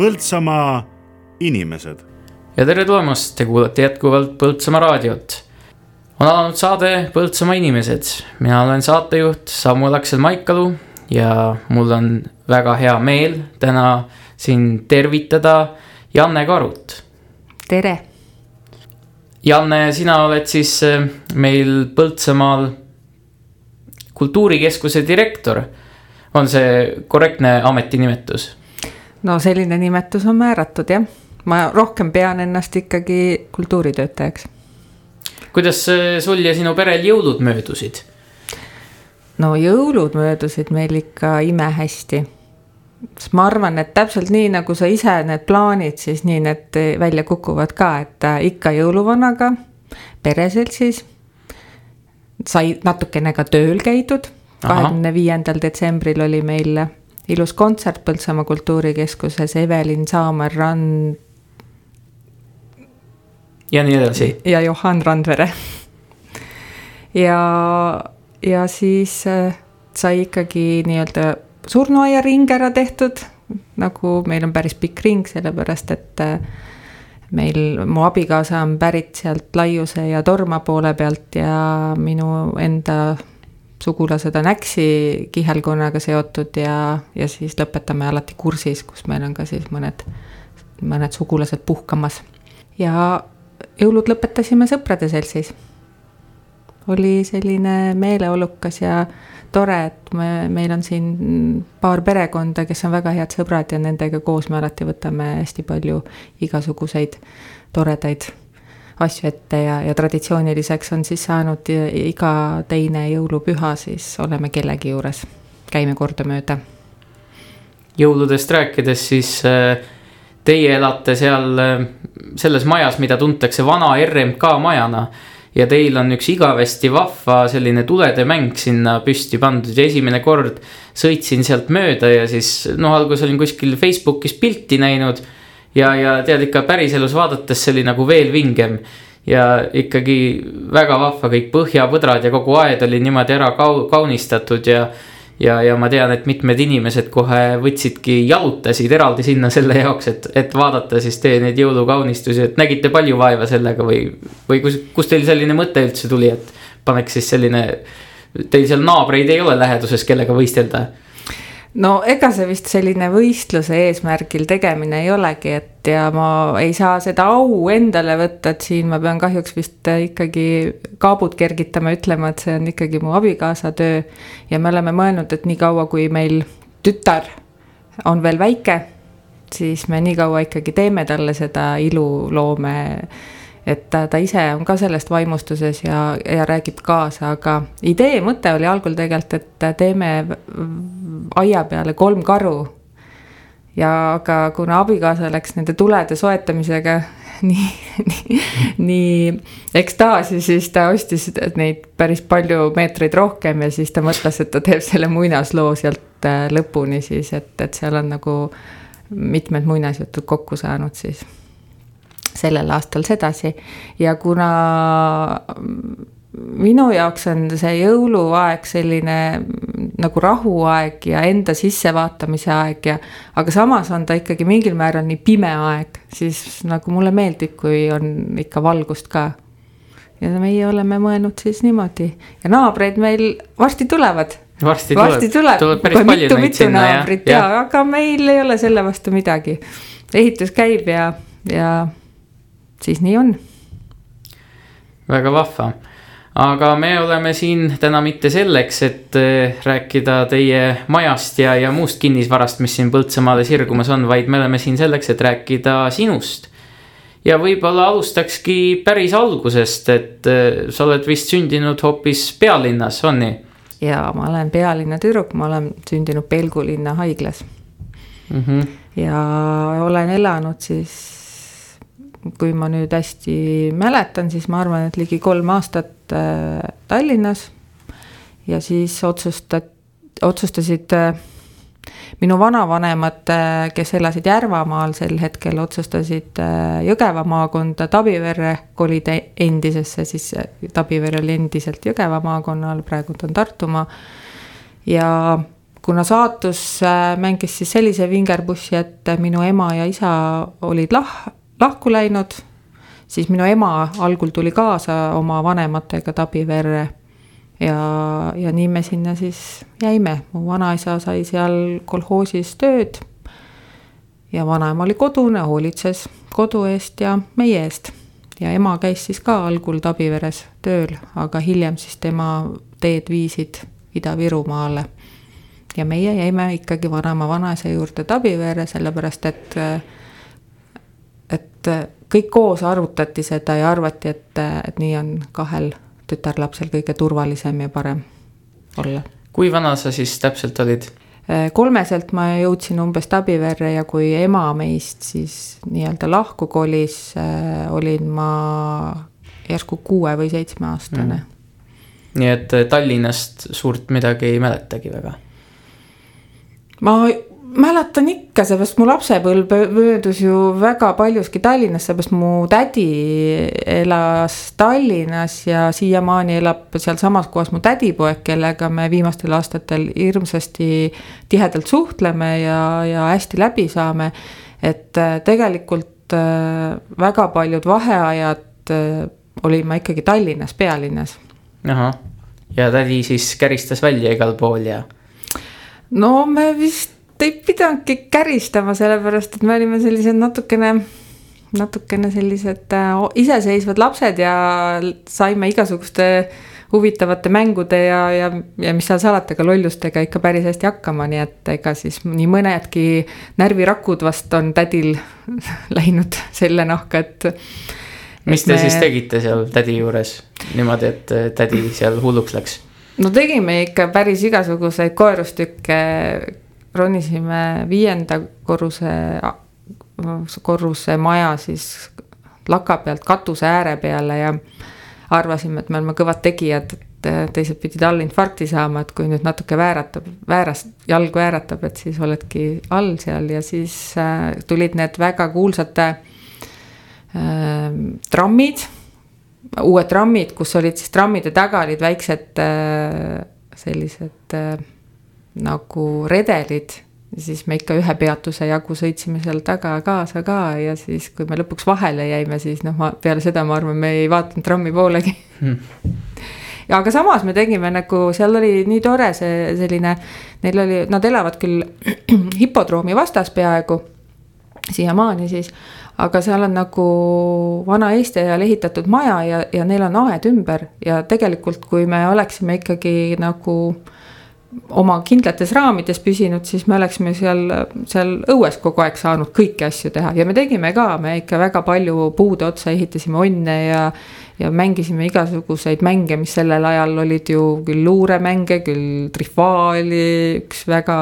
Põltsamaa inimesed. ja tere tulemast, te kuulate jätkuvalt Põltsamaa raadiot. on alanud saade Põltsamaa inimesed, mina olen saatejuht Samuel Aksel Maikalu ja mul on väga hea meel täna siin tervitada Janne Karut. tere. Janne, sina oled siis eh, meil Põltsamaal kultuurikeskuse direktor. on see korrektne ametinimetus? No selline nimetus on määratud jah, ma rohkem pean ennast ikkagi kultuuritöötajaks. kuidas sul ja sinu perel jõulud möödusid? no jõulud möödusid meil ikka imehästi. sest ma arvan, et täpselt nii, nagu sa ise need plaanid, siis nii need välja kukuvad ka, et äh, ikka jõuluvanaga, pereseltsis. sai natukene ka tööl käidud, kahekümne viiendal detsembril oli meil ilus kontsert Põltsamaa kultuurikeskuses, Evelin Saamer-Rand. ja nii edasi. ja Johan Randvere. ja, ja siis äh, sai ikkagi nii-öelda surnuaiaring ära tehtud, nagu meil on päris pikk ring, sellepärast et äh, meil, mu abikaasa on pärit sealt Laiuse ja Torma poole pealt ja minu enda sugulased on Äksi kihelkonnaga seotud ja, ja siis lõpetame alati kursis, kus meil on ka siis mõned, mõned sugulased puhkamas. ja jõulud lõpetasime sõprade seltsis. oli selline meeleolukas ja tore, et me, meil on siin paar perekonda, kes on väga head sõbrad ja nendega koos me alati võtame hästi palju igasuguseid toredaid asju ette ja, ja traditsiooniliseks on siis saanud iga teine jõulupüha, siis oleme kellegi juures, käime kordamööda. jõuludest rääkides, siis äh, teie elate seal äh, selles majas, mida tuntakse vana RMK majana. ja teil on üks igavesti vahva selline tulede mäng sinna püsti pandud ja esimene kord sõitsin sealt mööda ja siis noh, alguses olin kuskil Facebookis pilti näinud ja, ja tead ikka päriselus vaadates see oli nagu veel vingem. ja ikkagi väga vahva, kõik põhjapõdrad ja kogu aed oli niimoodi ära kau-, kaunistatud ja. ja, ja ma tean, et mitmed inimesed kohe võtsidki, jalutasid eraldi sinna selle jaoks, et, et vaadata siis teie neid jõulukaunistusi, et nägite palju vaeva sellega või, või kus, kust teil selline mõte üldse tuli, et paneks siis selline. Teil seal naabreid ei ole läheduses, kellega võistelda no ega see vist selline võistluse eesmärgil tegemine ei olegi, et ja ma ei saa seda au endale võtta, et siin ma pean kahjuks vist ikkagi kaabud kergitama, ütlema, et see on ikkagi mu abikaasa töö. ja me oleme mõelnud, et niikaua, kui meil tütar on veel väike, siis me nii kaua ikkagi teeme talle seda iluloome et ta, ta ise on ka sellest vaimustuses ja, ja räägib kaasa, aga idee mõte oli algul tegelikult, et teeme aia peale kolm karu. ja aga kuna abikaasa läks nende tulede soetamisega nii, nii, nii ekstaasi, siis ta ostis neid päris palju meetreid rohkem ja siis ta mõtles, et ta teeb selle muinasloo sealt äh, lõpuni siis, et, et seal on nagu mitmed muinasjutud kokku saanud siis sellel aastal sedasi ja kuna minu jaoks on see jõuluaeg selline nagu rahuaeg ja enda sissevaatamise aeg ja. aga samas on ta ikkagi mingil määral nii pime aeg, siis nagu mulle meeldib, kui on ikka valgust ka. ja meie oleme mõelnud siis niimoodi ja naabreid meil varsti tulevad. varsti, varsti tuleb, tuleb päris palju neid sinna ja, ja, ja, aga meil ei ole selle vastu midagi. ehitus käib ja, ja siis nii on. väga vahva, aga me oleme siin täna mitte selleks, et eh, rääkida teie majast ja, ja muust kinnisvarast, mis siin Põltsamaale sirgumas on, vaid me oleme siin selleks, et rääkida sinust. ja võib-olla alustakski päris algusest, et eh, sa oled vist sündinud hoopis pealinnas, on nii? ja ma olen pealinna tüdruk, ma olen sündinud Pelgu linna haiglas mm. -hmm. ja olen elanud siis kui ma nüüd hästi mäletan, siis ma arvan, et ligi kolm aastat äh, Tallinnas. ja siis otsustat-, otsustasid äh, minu vanavanemad, äh, kes elasid Järvamaal sel hetkel, otsustasid Jõgeva maakonda Tabiverre kolida endisesse, siis Tabivere oli endiselt Jõgeva maakonna all, praegu ta on Tartumaa. ja kuna saatus mängis siis sellise vingerpussi, et minu ema ja isa olid lah-, lahku läinud, siis minu ema algul tuli kaasa oma vanematega Tabiverre ja, ja nii me sinna siis jäime, mu vanaisa sai seal kolhoosis tööd. ja vanaema oli kodune, hoolitses kodu eest ja meie eest. ja ema käis siis ka algul Tabiveres tööl, aga hiljem siis tema teed viisid Ida-Virumaale ja meie jäime ikkagi vanaema vanaisa juurde Tabiveere, sellepärast et, et kõik koos arvutati seda ja arvati, et, et nii on kahel tütarlapsel kõige turvalisem ja parem olla. kui vana sa siis täpselt olid? kolmeselt ma jõudsin umbes Tabiverre ja kui ema meist siis nii-öelda lahku kolis, olin ma järsku kuue või seitsmeaastane mm nii et äh, Tallinnast suurt midagi ei mäletagi väga? ma mäletan ikka, seepärast mu lapsepõlv möödus ju väga paljuski Tallinnas, seepärast mu tädi elas Tallinnas ja siiamaani elab sealsamas kohas mu tädipoeg, kellega me viimastel aastatel hirmsasti tihedalt suhtleme ja, ja hästi läbi saame. et äh, tegelikult äh, väga paljud vaheajad olin ma ikkagi Tallinnas, pealinnas ahah, ja tädi siis käristas välja igal pool ja? no me vist ei pidanudki käristama, sellepärast et me olime sellised natukene, natukene sellised äh, iseseisvad lapsed ja saime igasuguste huvitavate mängude ja, ja, ja mis seal salata, ka lollustega ikka päris hästi hakkama, nii et ega siis nii mõnedki närvirakud vast on tädil läinud selle nahka, et mis te me... siis tegite seal tädi juures niimoodi, et äh, tädi seal hulluks läks? no tegime ikka päris igasuguseid koerustükke, ronisime viienda korruse, korruse maja siis laka pealt katuse ääre peale ja arvasime, et me oleme kõvad tegijad, et äh, teised pidid all infarkti saama, et kui nüüd natuke vääratab, väärast, jalg vääratab, et siis oledki all seal ja siis äh, tulid need väga kuulsate äh, trammid, uued trammid, kus olid siis trammide taga olid väiksed äh, sellised äh, nagu redelid. siis me ikka ühe peatuse jagu sõitsime seal taga kaasa ka ja siis, kui me lõpuks vahele jäime, siis noh, ma peale seda ma arvan, me ei vaadanud trammi poolegi hmm. ja aga samas me tegime nagu, seal oli nii tore see selline, neil oli, nad elavad küll hipodroomi vastas peaaegu, siiamaani siis aga seal on nagu vana Eesti ajal ehitatud maja ja, ja neil on aed ümber ja tegelikult, kui me oleksime ikkagi nagu oma kindlates raamides püsinud, siis me oleksime seal, seal õues kogu aeg saanud kõiki asju teha ja me tegime ka, me ikka väga palju puude otsa ehitasime onne ja. ja mängisime igasuguseid mänge, mis sellel ajal olid ju küll luuremänge, küll trifaali, üks väga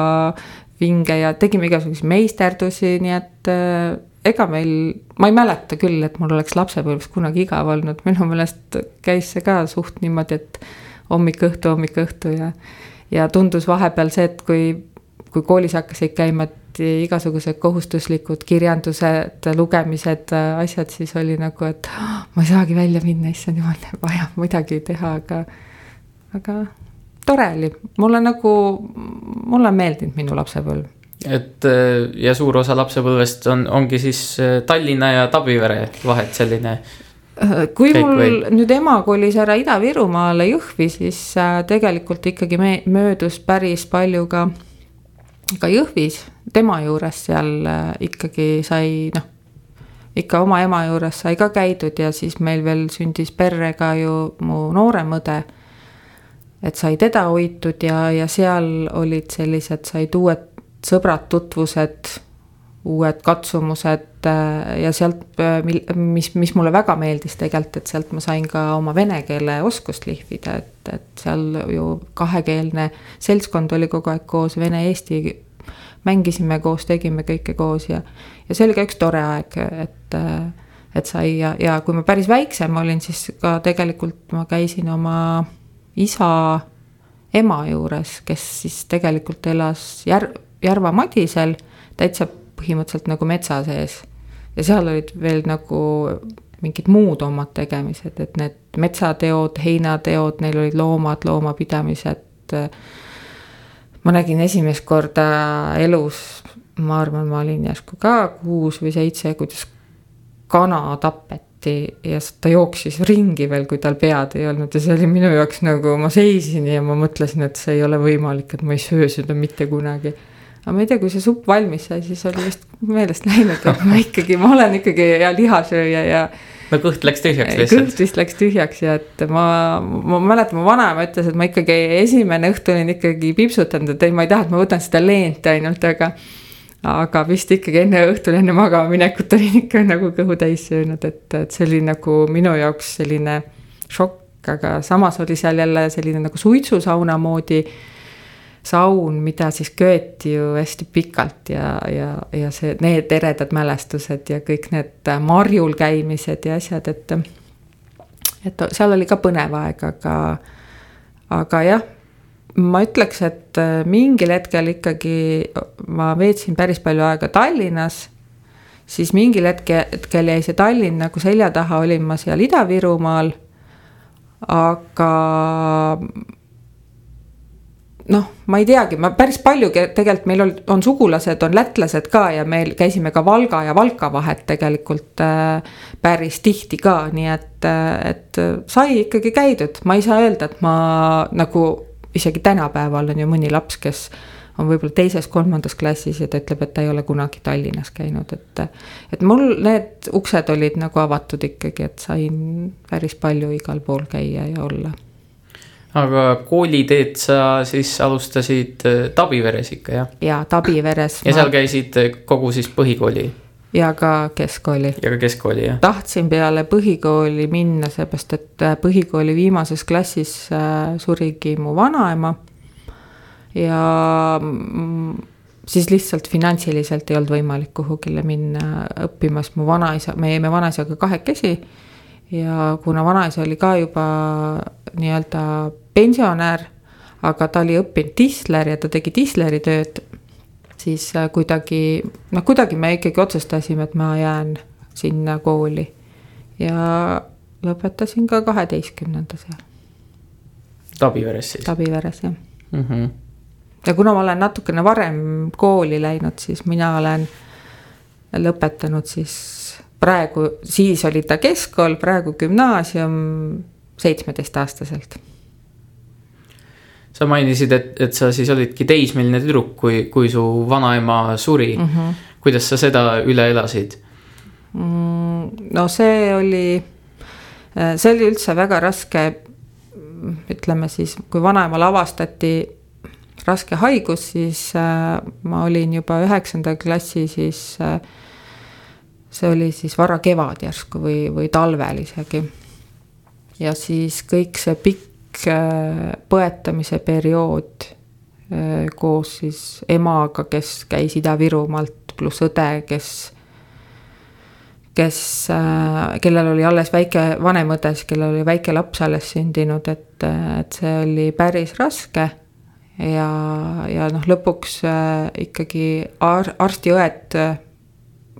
vinge ja tegime igasuguseid meisterdusi, nii et ega meil, ma ei mäleta küll, et mul oleks lapsepõlves kunagi igav olnud, minu meelest käis see ka suht niimoodi, et hommik-õhtu, hommik-õhtu ja. Ja tundus vahepeal see, et kui, kui koolis hakkasid käima igasugused kohustuslikud kirjandused, lugemised, asjad, siis oli nagu, et ma ei saagi välja minna, issand jumal, vaja midagi teha, aga, aga tore oli, mulle nagu, mulle on meeldinud minu lapsepõlv et ja suur osa lapsepõlvest on, ongi siis äh, Tallinna ja Tabivere vahet selline. Äh, kui Kõik mul või? nüüd ema kolis ära Ida-Virumaale Jõhvi, siis tegelikult ikkagi me möödus päris palju ka, ka Jõhvis, tema juures seal ikkagi sai noh ikka oma ema juures sai ka käidud ja siis meil veel sündis perrega ju mu noorem õde. et sai teda hoitud ja, ja seal olid sellised, said uued sõbrad, tutvused, uued katsumused äh, ja sealt, äh, mis, mis mulle väga meeldis tegelikult, et sealt ma sain ka oma vene keele oskust lihvida, et, et seal ju kahekeelne seltskond oli kogu aeg koos, vene-eesti mängisime koos, tegime kõike koos ja, ja see oli ka üks tore aeg, et, et sai ja, ja kui ma päris väiksem olin, siis ka tegelikult ma käisin oma isa ema juures, kes siis tegelikult elas Jär-, Järva Madisel täitsa põhimõtteliselt nagu metsa sees. ja seal olid veel nagu mingid muud omad tegemised, et need metsateod, heinateod, neil olid loomad, loomapidamised. ma nägin esimest korda elus, ma arvan, ma olin järsku ka kuus või seitse, kuidas kana tapeti ja ta jooksis ringi veel, kui tal pead ei olnud ja see oli minu jaoks nagu, ma seisin ja ma mõtlesin, et see ei ole võimalik, et ma ei söö seda mitte kunagi aga ma ei tea, kui see supp valmis sai, siis oli vist meelest läinud, et ma ikkagi, ma olen ikkagi hea lihasööja ja. no kõht läks tühjaks lihtsalt. kõht vist läks tühjaks ja et ma, ma mäletan, mu vanaema ütles, et ma ikkagi esimene õhtu olin ikkagi piipsutanud, et ei, ma ei taha, et ma võtan seda leent ainult, aga. aga vist ikkagi enne õhtul, enne magama minekut olin ikka nagu kõhu täis söönud, et, et see oli nagu minu jaoks selline šokk, aga samas oli seal jälle selline nagu suitsusauna moodi saun, mida siis köeti ju hästi pikalt ja, ja, ja see, need eredad mälestused ja kõik need marjul käimised ja asjad, et. et seal oli ka põnev aeg, aga, aga jah, ma ütleks, et mingil hetkel ikkagi ma veetsin päris palju aega Tallinnas. siis mingil hetkel, hetkel jäi see Tallinn nagu selja taha, olin ma seal Ida-Virumaal. aga noh, ma ei teagi, ma päris palju tegelikult meil on, on sugulased, on lätlased ka ja meil käisime ka Valga ja Valka vahet tegelikult äh, päris tihti ka, nii et äh,, et sai ikkagi käidud, ma ei saa öelda, et ma nagu isegi tänapäeval on ju mõni laps, kes on võib-olla teises-kolmandas klassis ja ta ütleb, et ta ei ole kunagi Tallinnas käinud, et. et mul need uksed olid nagu avatud ikkagi, et sain päris palju igal pool käia ja olla aga kooliteed sa siis alustasid äh, Tabiveres ikka jah? jaa, Tabiveres. ja ma... seal käisid äh, kogu siis põhikooli? ja ka keskkooli. ja ka keskkooli jah? tahtsin peale põhikooli minna, seepärast et äh, põhikooli viimases klassis surigi mu vanaema. ja mm, siis lihtsalt finantsiliselt ei olnud võimalik kuhugile minna õppima, sest mu vanaisa, me jäime vanaisaga kahekesi ja kuna vanaisa oli ka juba nii-öelda pensionär, aga ta oli õppinud tisler ja ta tegi tisleri tööd, siis äh, kuidagi, noh, kuidagi me ikkagi otsustasime, et ma jään sinna kooli. ja lõpetasin ka kaheteistkümnenda seal. Tabiveres siis? Tabiveres, jah mm. -hmm. ja kuna ma olen natukene varem kooli läinud, siis mina olen lõpetanud siis praegu, siis oli ta keskkool, praegu gümnaasium seitsmeteistaastaselt. sa mainisid, et, et sa siis olidki teismeline tüdruk, kui, kui su vanaema suri mm. -hmm. kuidas sa seda üle elasid mm,? no see oli, see oli üldse väga raske, ütleme siis, kui vanaemal avastati raske haigus, siis äh, ma olin juba üheksanda klassi, siis äh, see oli siis varakevad järsku või, või talvel isegi. Ja siis kõik see pikk äh, põetamise periood äh, koos siis emaga, kes käis Ida-Virumaalt, pluss õde, kes kes, äh, kellel oli alles väike, vanem õde siis, kellel oli väike laps alles sündinud, et, et see oli päris raske. ja, ja noh, lõpuks ikkagi ar arstiõed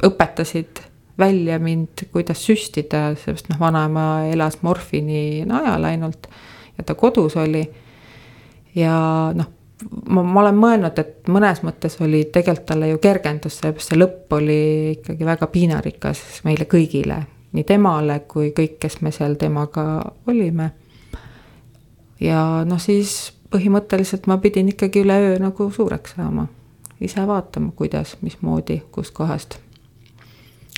õpetasid välja mind, kuidas süstida, sest noh, vanaema elas morfini najal ainult ja ta kodus oli. ja noh, ma, ma olen mõelnud, et mõnes mõttes oli tegelikult talle ju kergendus, sellepärast see lõpp oli ikkagi väga piinarikas meile kõigile, nii temale kui kõik, kes me seal temaga olime. ja noh, siis põhimõtteliselt ma pidin ikkagi üleöö nagu suureks saama, ise vaatama, kuidas, mismoodi, kuskohast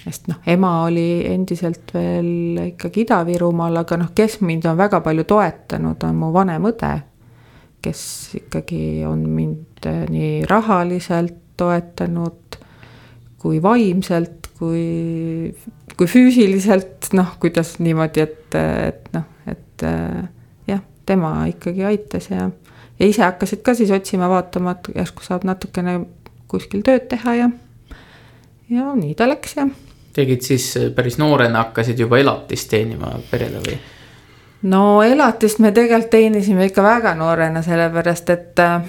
sest noh, ema oli endiselt veel ikkagi Ida-Virumaal, aga noh, kes mind on väga palju toetanud, on mu vanem õde. kes ikkagi on mind eh, nii rahaliselt toetanud kui vaimselt, kui, kui füüsiliselt, noh, kuidas niimoodi, et, et noh, et eh, jah, tema ikkagi aitas ja. ja ise hakkasid ka siis otsima, vaatama, et järsku saab natukene kuskil tööd teha ja, ja nii ta läks ja tegid siis äh, päris noorena hakkasid juba elatist teenima perele või? no elatist me tegelikult teenisime ikka väga noorena, sellepärast et äh,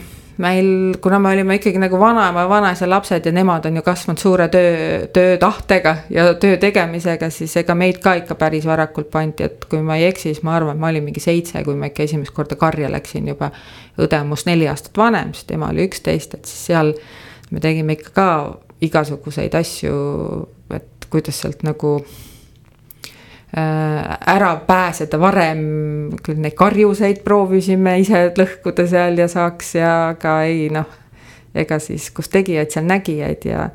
meil, kuna me olime ikkagi nagu vanaema ja vanaisa lapsed ja nemad on ju kasvanud suure töö, töötahtega ja töö tegemisega, siis ega meid ka ikka päris varakult pandi, et kui ma ei eksi, siis ma arvan, ma olin mingi seitse, kui ma ikka esimest korda karja läksin juba. õde on must neli aastat vanem, siis tema oli üksteist, et siis seal me tegime ikka ka igasuguseid asju, kuidas sealt nagu Äh, ära pääseda varem, küll neid karjuseid proovisime ise lõhkuda seal ja saaks ja aga ei noh, ega siis kus tegijaid, seal nägijaid ja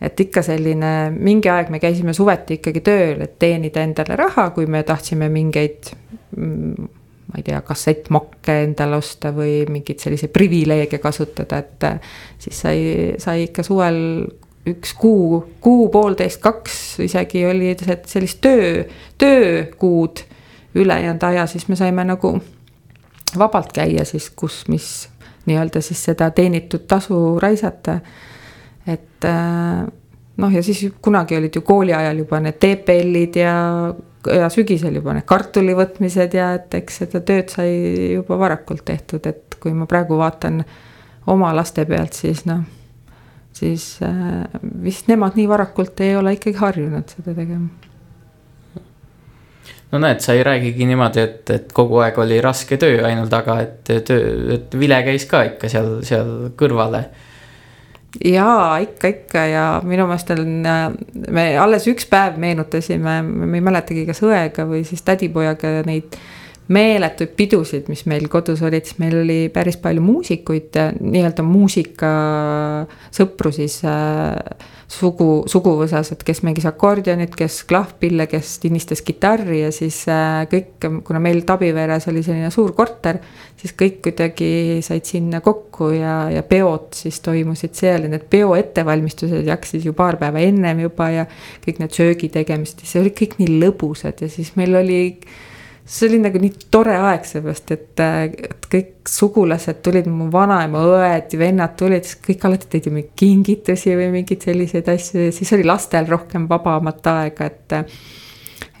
et ikka selline, mingi aeg me käisime suveti ikkagi tööl, et teenida endale raha, kui me tahtsime mingeid mm, ma ei tea, kassettmakke endale osta või mingeid selliseid privileege kasutada, et siis sai, sai ikka suvel üks kuu, kuu, poolteist, kaks isegi oli sellist töö, töökuud. ülejäänud aja siis me saime nagu vabalt käia siis, kus, mis nii-öelda siis seda teenitud tasu raisata. et äh, noh, ja siis kunagi olid ju kooli ajal juba need TPL-id ja, ja sügisel juba need kartuli võtmised ja et eks seda tööd sai juba varakult tehtud, et kui ma praegu vaatan oma laste pealt, siis noh siis äh, vist nemad nii varakult ei ole ikkagi harjunud seda tegema. no näed, sa ei räägigi niimoodi, et, et kogu aeg oli raske töö ainult, aga et töö, et vile käis ka ikka seal, seal kõrvale jaa, ikka, ikka ja minu meelest on, äh, me alles üks päev meenutasime, ma ei mäletagi, kas õega või siis tädipojaga neid meeletuid pidusid, mis meil kodus olid, siis meil oli päris palju muusikuid, nii-öelda muusikasõpru siis äh, sugu, suguvõsas, et kes mängis akordionit, kes klahvpille, kes tinistas kitarri ja siis äh, kõik, kuna meil Tabiveres oli selline suur korter, siis kõik kuidagi said sinna kokku ja, ja peod siis toimusid seal ja need peo ettevalmistused hakkasid ju paar päeva ennem juba ja kõik need söögi tegemised ja see oli kõik nii lõbusad ja siis meil oli see oli nagu nii tore aeg, seepärast et, et kõik sugulased tulid, mu vanaema, õed, vennad tulid, siis kõik alati ju mingeid kingitusi või mingeid selliseid asju ja siis oli lastel rohkem vabamat aega, et.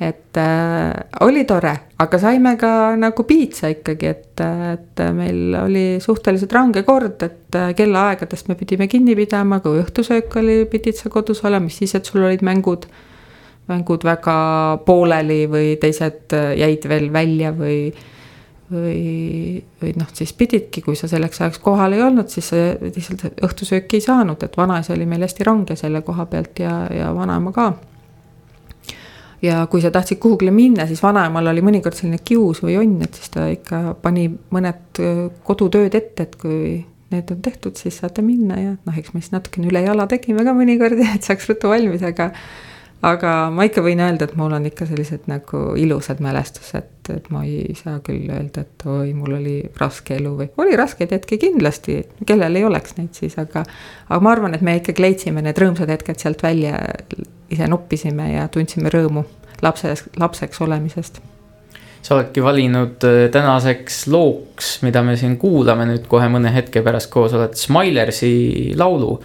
et äh, oli tore, aga saime ka nagu piitsa ikkagi, et, et meil oli suhteliselt range kord, et kellaaegadest me pidime kinni pidama, kui õhtusöök oli, pidid sa kodus olema, mis siis, et sul olid mängud mängud väga pooleli või teised äh, jäid veel välja või või, või noh, siis pididki, kui sa selleks ajaks kohal ei olnud, siis sa lihtsalt õhtusööki ei saanud, et vanaisa oli meil hästi range selle koha pealt ja, ja vanaema ka. ja kui sa tahtsid kuhugile minna, siis vanaemal oli mõnikord selline kius või jonn, et siis ta ikka pani mõned äh, kodutööd ette, et kui need on tehtud, siis saate minna ja noh, eks me siis natukene üle jala tegime ka mõnikord, et saaks ruttu valmis, aga aga ma ikka võin öelda, et mul on ikka sellised nagu ilusad mälestused, et ma ei saa küll öelda, et oi, mul oli raske elu või oli raskeid hetki kindlasti, kellel ei oleks neid siis, aga. aga ma arvan, et me ikkagi leidsime need rõõmsad hetked sealt välja, ise noppisime ja tundsime rõõmu lapses, lapseks olemisest sa oledki valinud äh, tänaseks looks, mida me siin kuulame nüüd kohe mõne hetke pärast koos, oled Smilersi laulu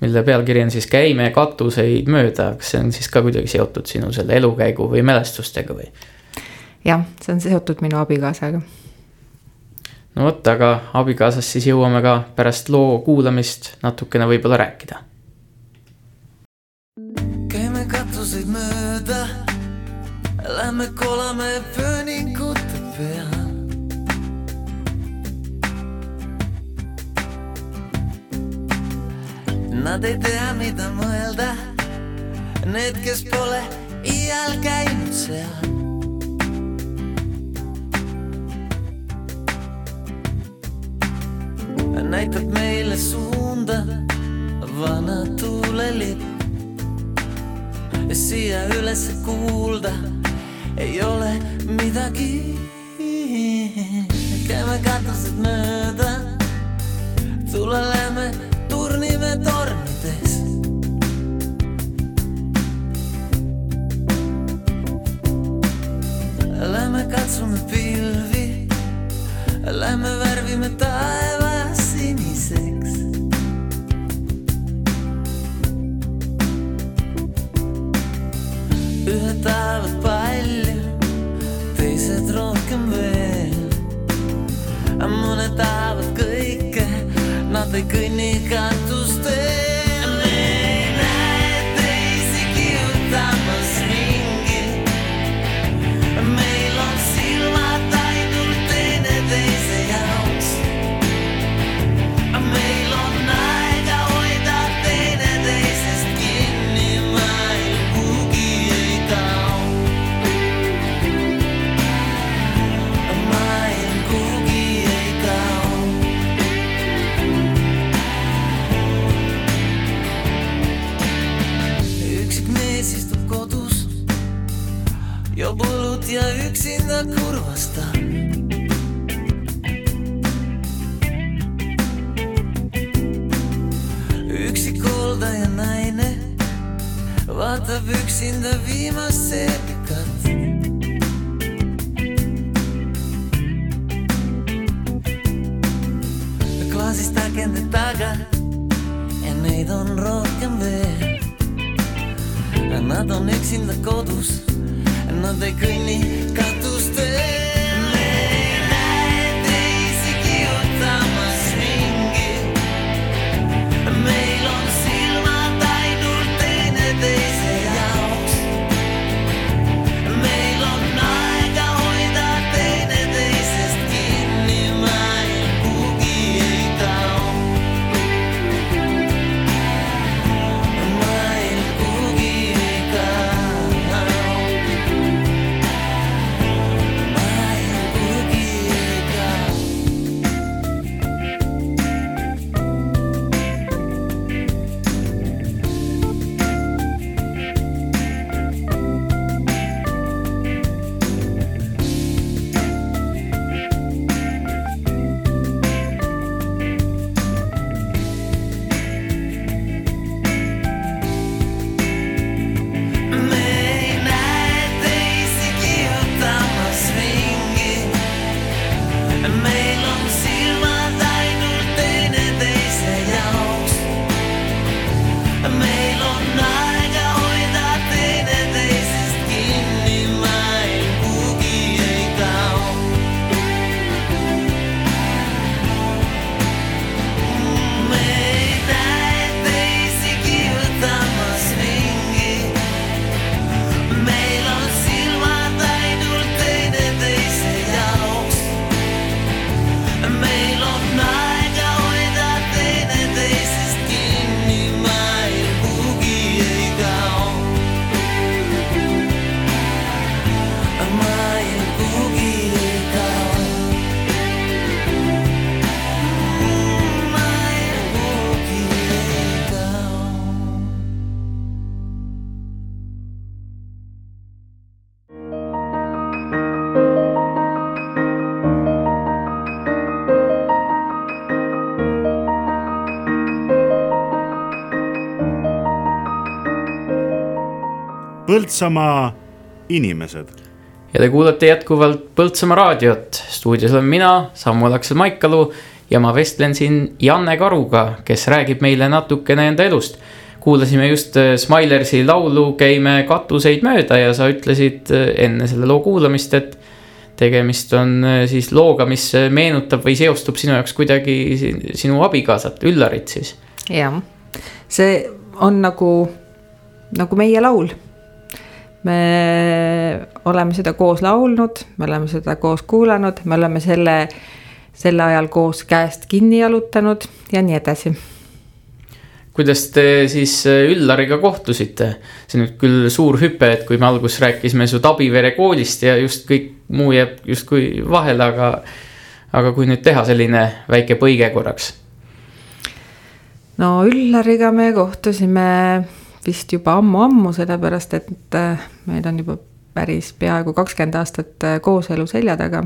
mille pealkiri on siis Käime katuseid mööda, kas see on siis ka kuidagi seotud sinu selle elukäigu või mälestustega või? jah, see on seotud minu abikaasaga. no vot, aga abikaasast siis jõuame ka pärast loo kuulamist natukene võib-olla rääkida. käime katuseid mööda, lähme kolame Nad ei tea, mida mõelda. Need, kes pole iial käinud seal. näitab meile suunda vana tuulelipp. siia üles kuulda ei ole midagi. käime katused mööda, tule katsume pilvi, lähme värvime taeva siniseks. ühed tahavad palju, teised rohkem veel. mõned tahavad kõike Nad ei kõnni katustel üksinda kurvastab. üksik hooldaja naine vaatab üksinda viimast seepikat. klaasist akende taga ja neid on rohkem veel. Nad on üksinda kodus, nad ei kõnni katustel. Põltsamaa inimesed ja te kuulate jätkuvalt Põltsamaa raadiot. stuudios olen mina, Samuel Aksel Maikalu ja ma vestlen siin Janne Karuga, kes räägib meile natukene enda elust. kuulasime just äh, Smilersi laulu Käime katuseid mööda ja sa ütlesid äh, enne selle loo kuulamist, et tegemist on äh, siis looga, mis meenutab või seostub sinu jaoks kuidagi si- sinu abikaasat, Üllarit siis. jah, see on nagu, nagu meie laul. Me oleme seda koos laulnud, me oleme seda koos kuulanud, me oleme selle, selle ajal koos käest kinni jalutanud ja nii edasi. kuidas te siis äh, Üllariga kohtusite? see on nüüd küll suur hüpe, et kui me alguses rääkisime su Tabivere koolist ja just kõik muu jääb justkui vahele, aga. aga kui nüüd teha selline väike põige korraks. no Üllariga me kohtusime vist juba ammu-ammu, sellepärast et äh, meil on juba päris peaaegu kakskümmend aastat äh, kooselu selja taga.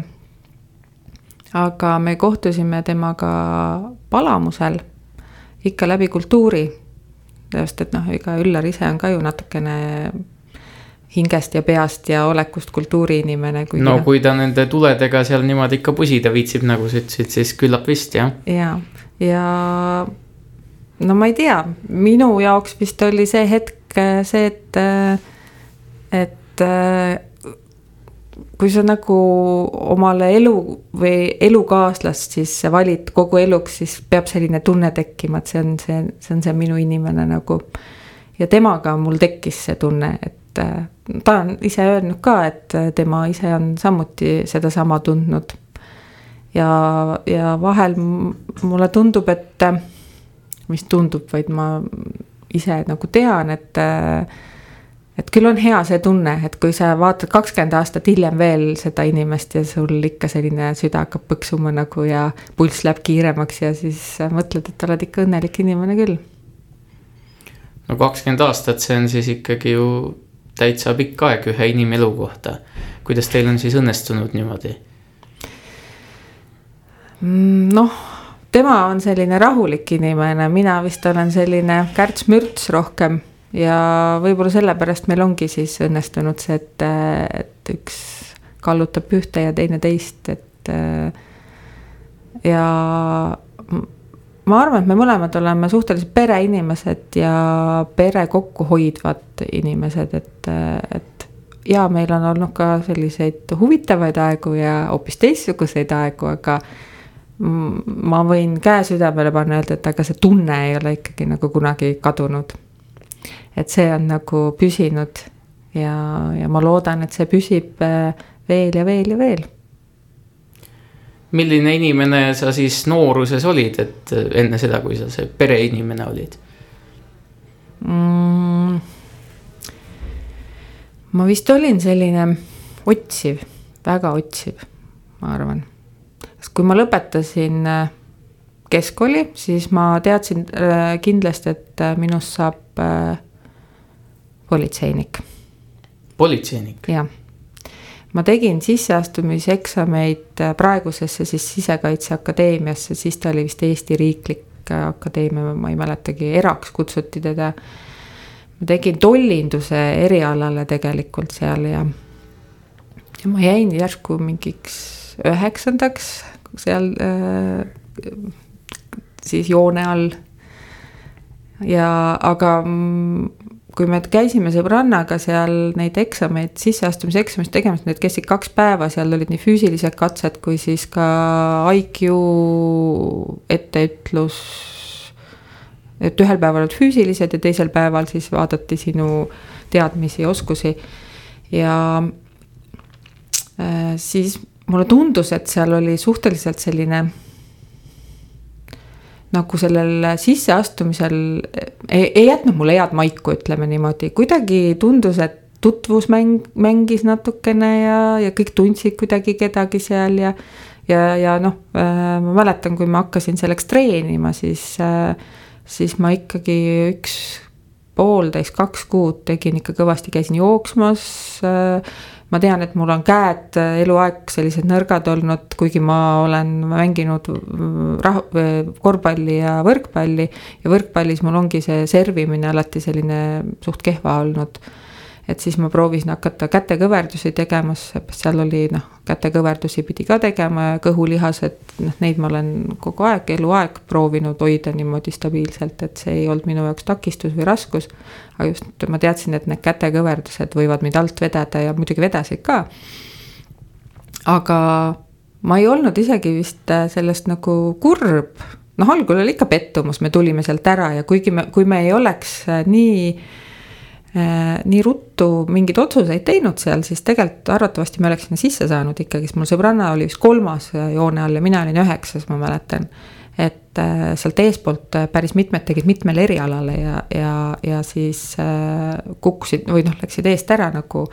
aga me kohtusime temaga Palamusel ikka läbi kultuuri. sest et noh, ega Üllar ise on ka ju natukene hingest ja peast ja olekust kultuuriinimene. no kui ta nende tuledega seal niimoodi ikka pusida viitsib, nagu sa ütlesid, siis küllap vist jah. ja, ja no ma ei tea, minu jaoks vist oli see hetk see, et, et kui sa nagu omale elu või elukaaslast siis valid kogu eluks, siis peab selline tunne tekkima, et see on see, see on see minu inimene nagu. ja temaga mul tekkis see tunne, et äh, ta on ise öelnud ka, et äh, tema ise on samuti sedasama tundnud. ja, ja vahel mulle tundub, et, äh, mis tundub, vaid ma ise nagu tean, et et küll on hea see tunne, et kui sa vaatad kakskümmend aastat hiljem veel seda inimest ja sul ikka selline süda hakkab põksuma nagu ja pulss läheb kiiremaks ja siis mõtled, et oled ikka õnnelik inimene küll. no kakskümmend aastat, see on siis ikkagi ju täitsa pikk aeg ühe inimelu kohta. kuidas teil on siis õnnestunud niimoodi? Mm, noh, tema on selline rahulik inimene, mina vist olen selline kärts-mürts rohkem. Ja võib-olla sellepärast meil ongi siis õnnestunud see, et, et üks kallutab ühte ja teine teist, et ja ma arvan, et me mõlemad oleme suhteliselt pereinimesed ja pere kokkuhoidvad inimesed, et, et ja meil on olnud ka selliseid huvitavaid aegu ja hoopis teistsuguseid aegu, aga ma võin käe südamele panna, öelda, et aga see tunne ei ole ikkagi nagu kunagi kadunud et see on nagu püsinud ja, ja ma loodan, et see püsib äh, veel ja veel ja veel. milline inimene sa siis nooruses olid, et äh, enne seda, kui sa see pereinimene olid mm,? ma vist olin selline otsiv, väga otsiv, ma arvan. Kui ma lõpetasin äh, keskkooli, siis ma teadsin kindlasti, et minust saab politseinik. politseinik? jah. ma tegin sisseastumiseksameid äh, praegusesse siis Sisekaitseakadeemiasse, siis ta oli vist Eesti Riiklik äh, Akadeemia, ma ei mäletagi, eraks kutsuti teda. ma tegin tollinduse erialale tegelikult seal ja, ja ma jäin järsku mingiks üheksandaks seal äh, siis joone all. ja, aga kui me käisime sõbrannaga seal neid eksameid, sisseastumiseksamist tegemas, need kestsid kaks päeva, seal olid nii füüsilised katsed kui siis ka IQ etteütlus. et ühel päeval olid füüsilised ja teisel päeval siis vaadati sinu teadmisi ja oskusi. ja äh, siis mulle tundus, et seal oli suhteliselt selline nagu sellel sisseastumisel ei, ei jätnud mulle head maiku, ütleme niimoodi, kuidagi tundus, et tutvusmäng mängis natukene ja, ja kõik tundsid kuidagi kedagi seal ja. ja, ja noh äh,, ma mäletan, kui ma hakkasin selleks treenima, siis äh,, siis ma ikkagi üks poolteist, kaks kuud tegin ikka kõvasti, käisin jooksmas äh, ma tean, et mul on käed äh, eluaeg sellised nõrgad olnud, kuigi ma olen mänginud äh, rah-, äh, korvpalli ja võrkpalli. ja võrkpallis mul ongi see servimine alati selline suht kehva olnud et siis ma proovisin hakata kätekõverdusi tegema, seal oli noh, kätekõverdusi pidi ka tegema ja kõhulihased, noh, neid ma olen kogu aeg, eluaeg proovinud hoida niimoodi stabiilselt, et see ei olnud minu jaoks takistus või raskus. aga just ma teadsin, et need kätekõverdused võivad mind alt vedada ja muidugi vedasid ka. aga ma ei olnud isegi vist sellest nagu kurb, noh, algul oli ikka pettumus, me tulime sealt ära ja kuigi me, kui me ei oleks nii Äh, nii ruttu mingeid otsuseid teinud seal, siis tegelikult arvatavasti me oleks sinna sisse saanud ikkagi, sest mul sõbranna oli vist kolmas joone all ja mina olin üheksas, ma mäletan. et äh, sealt eespoolt äh, päris mitmed tegid mitmele erialale ja, ja, ja siis kukkusid või noh, läksid eest ära nagu.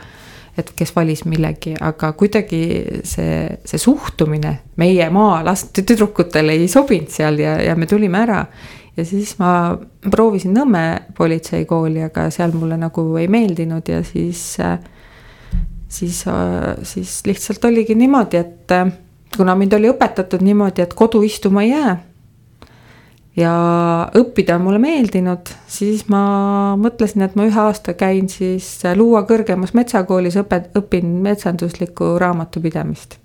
et kes valis millegi, aga kuidagi see, see suhtumine meie maalaste tüdrukutele ei sobinud seal ja, ja me tulime ära ja siis ma proovisin Nõmme politseikooli, aga seal mulle nagu ei meeldinud ja siis, siis, siis lihtsalt oligi niimoodi, et kuna mind oli õpetatud niimoodi, et kodu istuma ei jää. ja õppida on mulle meeldinud, siis ma mõtlesin, et ma ühe aasta käin siis Luua kõrgemas metsakoolis õpet-, õpin metsanduslikku raamatupidamist.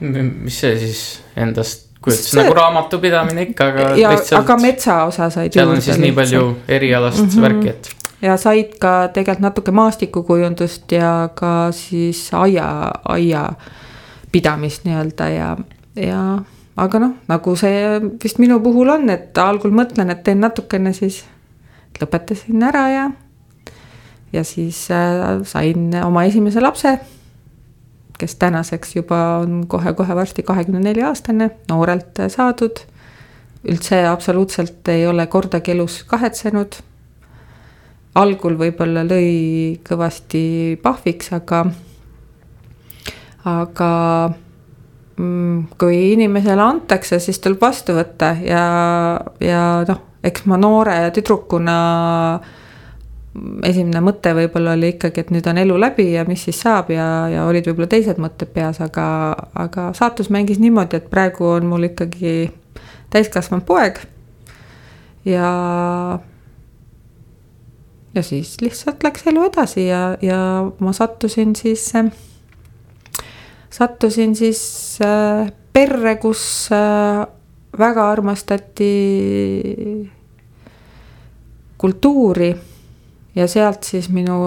mis see siis endast kujutas see... nagu raamatupidamine ikka, aga ja, lihtsalt. aga metsa osa said. seal on siis nii palju erialast mm -hmm. värki, et. ja said ka tegelikult natuke maastikukujundust ja ka siis aia, aia pidamist nii-öelda ja, ja aga noh, nagu see vist minu puhul on, et algul mõtlen, et teen natukene, siis lõpetasin ära ja, ja siis äh, sain oma esimese lapse, kes tänaseks juba on kohe-kohe varsti kahekümne nelja aastane, noorelt saadud. üldse absoluutselt ei ole kordagi elus kahetsenud. algul võib-olla lõi kõvasti pahviks, aga, aga mm, kui inimesele antakse, siis tuleb vastu võtta ja, ja noh, eks ma noore tüdrukuna esimene mõte võib-olla oli ikkagi, et nüüd on elu läbi ja mis siis saab ja, ja olid võib-olla teised mõtted peas, aga, aga saatus mängis niimoodi, et praegu on mul ikkagi täiskasvanud poeg. ja, ja siis lihtsalt läks elu edasi ja, ja ma sattusin siis sattusin siis äh, perre, kus äh, väga armastati kultuuri ja sealt siis minu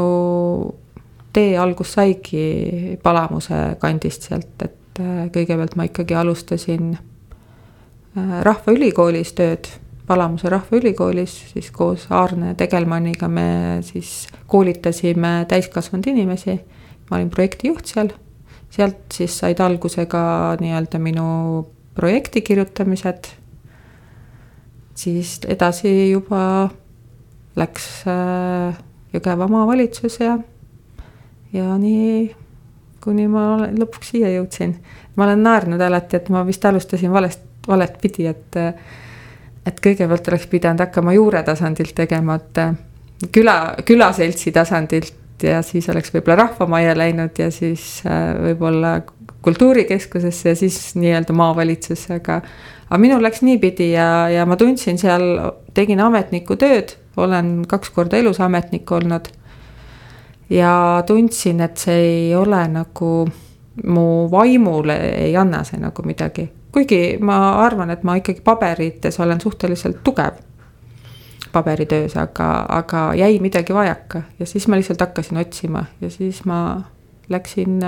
tee algus saigi Palamuse kandist sealt, et äh, kõigepealt ma ikkagi alustasin Rahvaülikoolis tööd, Palamuse Rahvaülikoolis, siis koos Aarne Tegelmanniga me siis koolitasime täiskasvanud inimesi. ma olin projektijuht seal sealt siis said alguse ka nii-öelda minu projekti kirjutamised. siis edasi juba läks äh, Jõgeva maavalitsus ja, ja nii kuni ma lõpuks siia jõudsin. ma olen naernud alati, et ma vist alustasin valest, valet pidi, et, et kõigepealt oleks pidanud hakkama juuretasandilt tegema, et küla, külaseltsi tasandilt ja siis oleks võib-olla Rahvamajja läinud ja siis äh, võib-olla kultuurikeskusesse ja siis nii-öelda maavalitsusse, aga. aga minul läks niipidi ja, ja ma tundsin seal, tegin ametniku tööd, olen kaks korda elus ametnik olnud. ja tundsin, et see ei ole nagu mu vaimule ei anna see nagu midagi, kuigi ma arvan, et ma ikkagi paberites olen suhteliselt tugev paberitöös, aga, aga jäi midagi vajaka ja siis ma lihtsalt hakkasin otsima ja siis ma läksin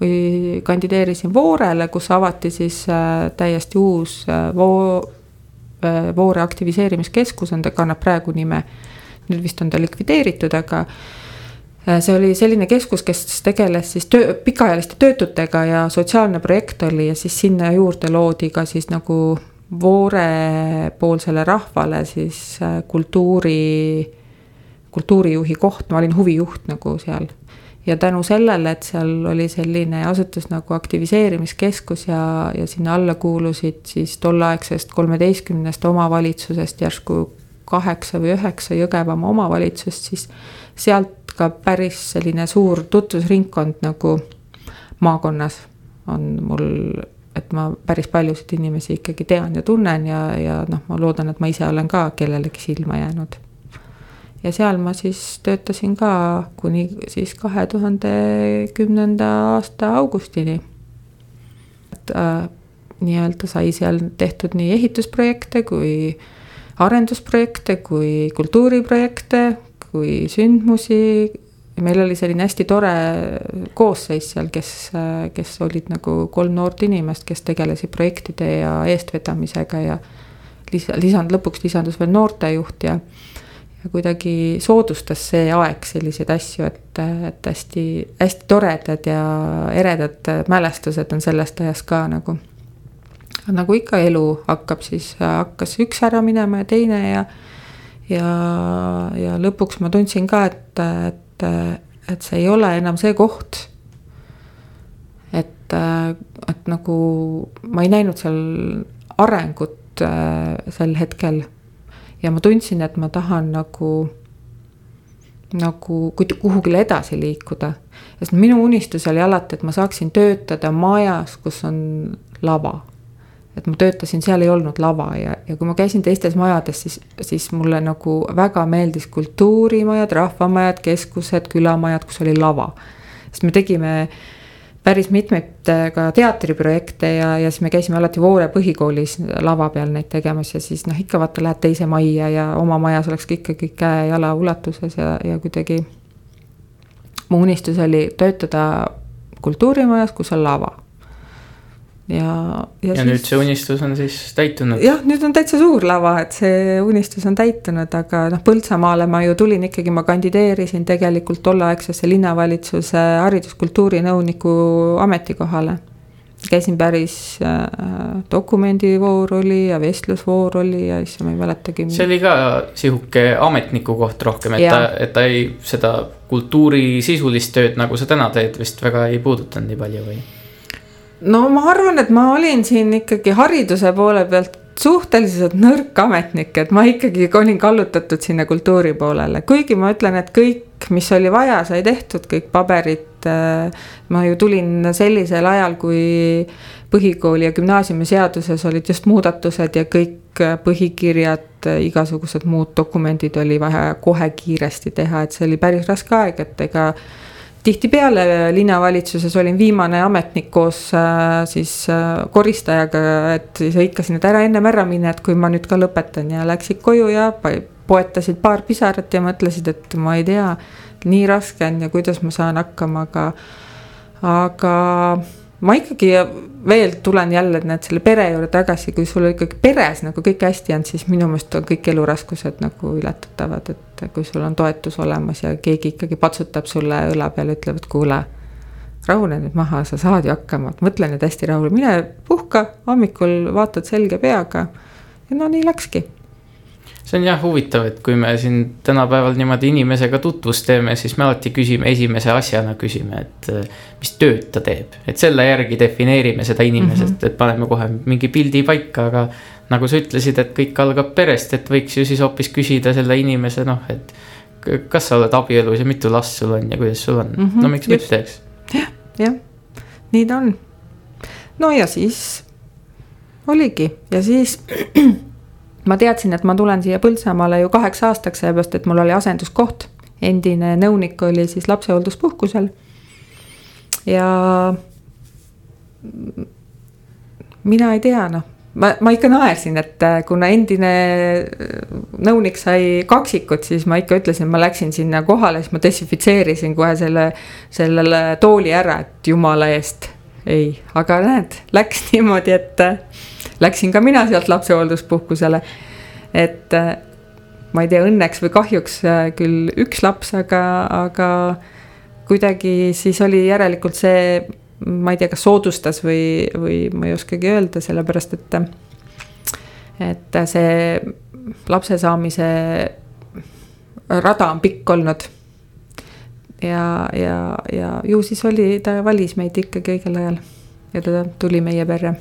või kandideerisin Voorele, kus avati siis äh, täiesti uus äh, Voo, äh, Voore aktiviseerimiskeskus on, ta kannab praegu nime. nüüd vist on ta likvideeritud, aga see oli selline keskus, kes tegeles siis töö, pikaajaliste töötutega ja sotsiaalne projekt oli ja siis sinna juurde loodi ka siis nagu Voore-poolsele rahvale siis äh, kultuuri, kultuurijuhi koht, ma olin huvijuht nagu seal. Ja tänu sellele, et seal oli selline asutus nagu aktiviseerimiskeskus ja, ja sinna alla kuulusid siis tolleaegsest kolmeteistkümnest omavalitsusest järsku kaheksa või üheksa Jõgevamaa omavalitsust, siis sealt ka päris selline suur tutvusringkond nagu maakonnas on mul et ma päris paljusid inimesi ikkagi tean ja tunnen ja, ja noh, ma loodan, et ma ise olen ka kellelegi silma jäänud. Ja seal ma siis töötasin ka kuni siis kahe tuhande kümnenda aasta augustini. et äh, nii-öelda sai seal tehtud nii ehitusprojekte kui arendusprojekte kui kultuuriprojekte kui sündmusi meil oli selline hästi tore koosseis seal, kes, kes olid nagu kolm noort inimest, kes tegelesid projektide ja eestvedamisega ja lisa, lisand, lõpuks lisandus veel noortejuht ja ja kuidagi soodustas see aeg selliseid asju, et, et hästi, hästi toredad ja eredad mälestused on sellest ajast ka nagu. nagu ikka elu hakkab, siis hakkas üks ära minema ja teine ja ja, ja lõpuks ma tundsin ka, et, et et, see ei ole enam see koht. et, et nagu ma ei näinud seal arengut sel hetkel. Ja ma tundsin, et ma tahan nagu, nagu kuhugile edasi liikuda. sest minu unistus oli alati, et ma saaksin töötada majas, kus on lava et ma töötasin, seal ei olnud lava ja, ja kui ma käisin teistes majades, siis, siis mulle nagu väga meeldis kultuurimajad, rahvamajad, keskused, külamajad, kus oli lava. sest me tegime päris mitmeid äh, ka teatriprojekte ja, ja siis me käisime alati Voore põhikoolis lava peal neid tegemas ja siis noh, ikka vaata lähed teise majja ja oma majas oleks ka ikkagi käe-jala ulatuses ja, ja kuidagi. mu unistus oli töötada kultuurimajas, kus on lava ja, ja, ja siis... nüüd see unistus on siis täitunud? jah, nüüd on täitsa suur lava, et see unistus on täitunud, aga noh, Põltsamaale ma ju tulin ikkagi, ma kandideerisin tegelikult tolleaegsesse linnavalitsuse hariduskultuuri nõuniku ametikohale. käisin päris äh, dokumendivoor oli ja vestlusvoor oli ja siis ma ei mäletagi. see oli ka sihuke ametniku koht rohkem, et ja. ta, et ta ei, seda kultuuri sisulist tööd, nagu sa täna teed, vist väga ei puudutanud nii palju või? No ma arvan, et ma olin siin ikkagi hariduse poole pealt suhteliselt nõrk ametnik, et ma ikkagi olin kallutatud sinna kultuuri poolele, kuigi ma ütlen, et kõik, mis oli vaja, sai tehtud, kõik paberid. Äh, ma ju tulin sellisel ajal, kui põhikooli ja gümnaasiumi seaduses olid just muudatused ja kõik põhikirjad, igasugused muud dokumendid oli vaja kohe kiiresti teha, et see oli päris raske aeg, et ega tihtipeale linnavalitsuses olin viimane ametnik koos äh, siis äh, koristajaga, et siis hõikasin, et ära ennem ära mine, et kui ma nüüd ka lõpetan ja läksid koju ja poetasid paar pisarat ja mõtlesid, et ma ei tea, nii raske on ja kuidas ma saan hakkama, aga, aga ma ikkagi veel tulen jälle, näed selle pere juurde tagasi, kui sul ikkagi peres nagu kõik hästi on, siis minu meelest on kõik eluraskused nagu ületatavad, et kui sul on toetus olemas ja keegi ikkagi patsutab sulle õla peale, ütleb, et kuule. rahune nüüd maha, sa saad ju hakkama, mõtle nüüd hästi rahule, mine puhka, hommikul vaatad selge peaga. ja no nii läkski see on jah huvitav, et kui me siin tänapäeval niimoodi inimesega tutvust teeme, siis me alati küsime esimese asjana küsime, et äh, mis tööd ta teeb, et selle järgi defineerime seda inimesest mm, -hmm. et paneme kohe mingi pildi paika, aga. nagu sa ütlesid, et kõik algab perest, et võiks ju siis hoopis küsida selle inimese noh, et. kas sa oled abielus ja mitu last sul on ja kuidas sul on mm, -hmm, no miks just. mitte, eks. jah, jah, nii ta on. no ja siis oligi ja siis ma teadsin, et ma tulen siia Põltsamaale ju kaheks aastaks, sellepärast et mul oli asenduskoht. endine nõunik oli siis lapsehoolduspuhkusel. ja mina ei tea, noh, ma, ma ikka naersin, et äh, kuna endine äh, nõunik sai kaksikut, siis ma ikka ütlesin, ma läksin sinna kohale, siis ma desinfitseerisin kohe selle, sellele tooli ära, et jumala eest ei, aga näed, läks niimoodi, et äh, läksin ka mina sealt lapsehoolduspuhkusele. et äh, ma ei tea, õnneks või kahjuks äh, küll üks laps, aga, aga kuidagi siis oli järelikult see, ma ei tea, kas soodustas või, või ma ei oskagi öelda, sellepärast et. et see lapse saamise rada on pikk olnud ja, ja, ja ju siis oli, ta valis meid ikkagi õigel ajal ja ta tuli meie perre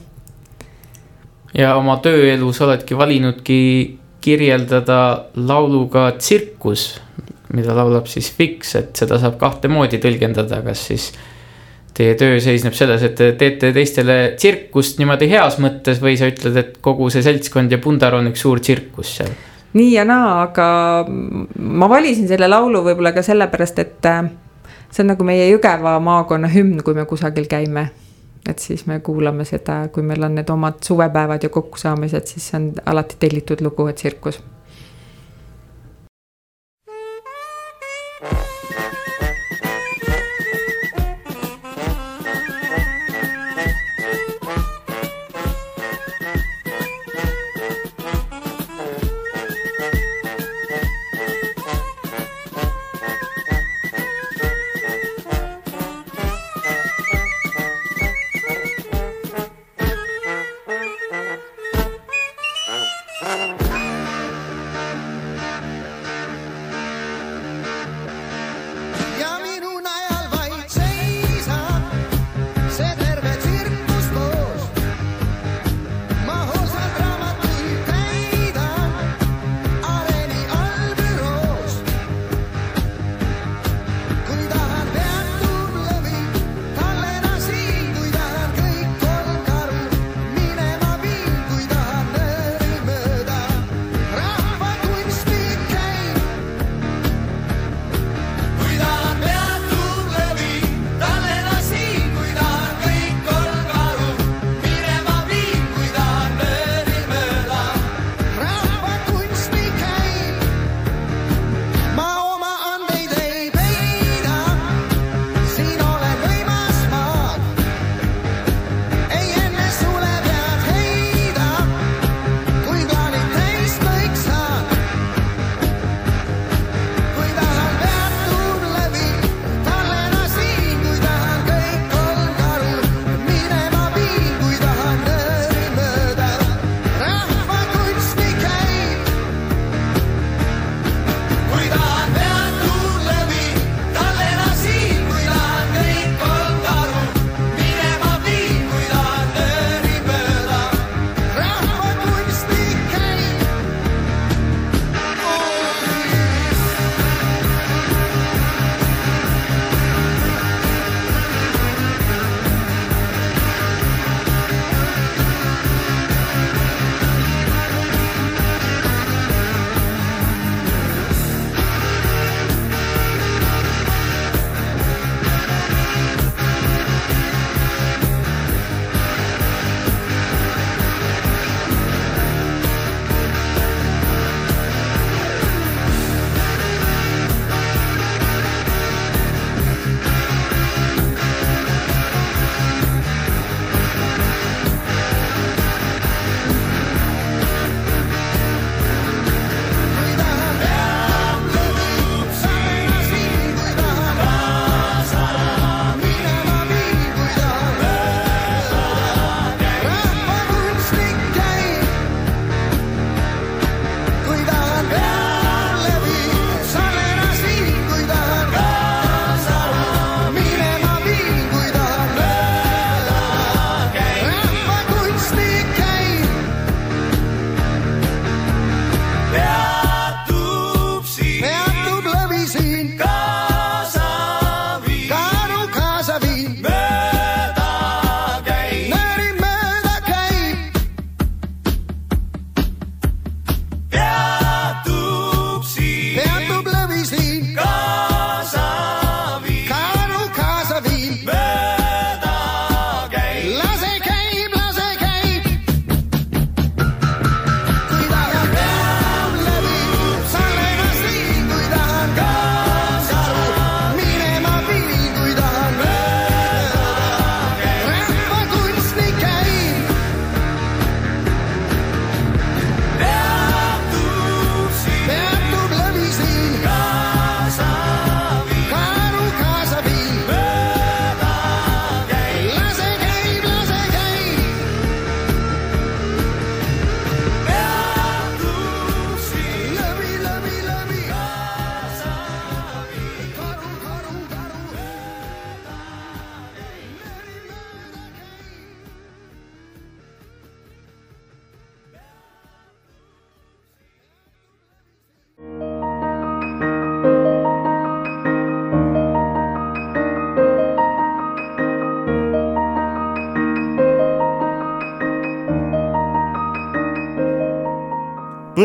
ja oma tööelus oledki valinudki kirjeldada lauluga Tsirkus, mida laulab siis Fix, et seda saab kahte moodi tõlgendada, kas siis teie töö seisneb selles, et te teete teistele tsirkust niimoodi heas mõttes või sa ütled, et kogu see seltskond ja pundar on üks suur tsirkus seal? nii ja naa, aga ma valisin selle laulu võib-olla ka sellepärast, et äh, see on nagu meie Jõgeva maakonna hümn, kui me kusagil käime et siis me kuulame seda, kui meil on need omad suvepäevad ja kokkusaamised, siis see on alati tellitud lugu, et tsirkus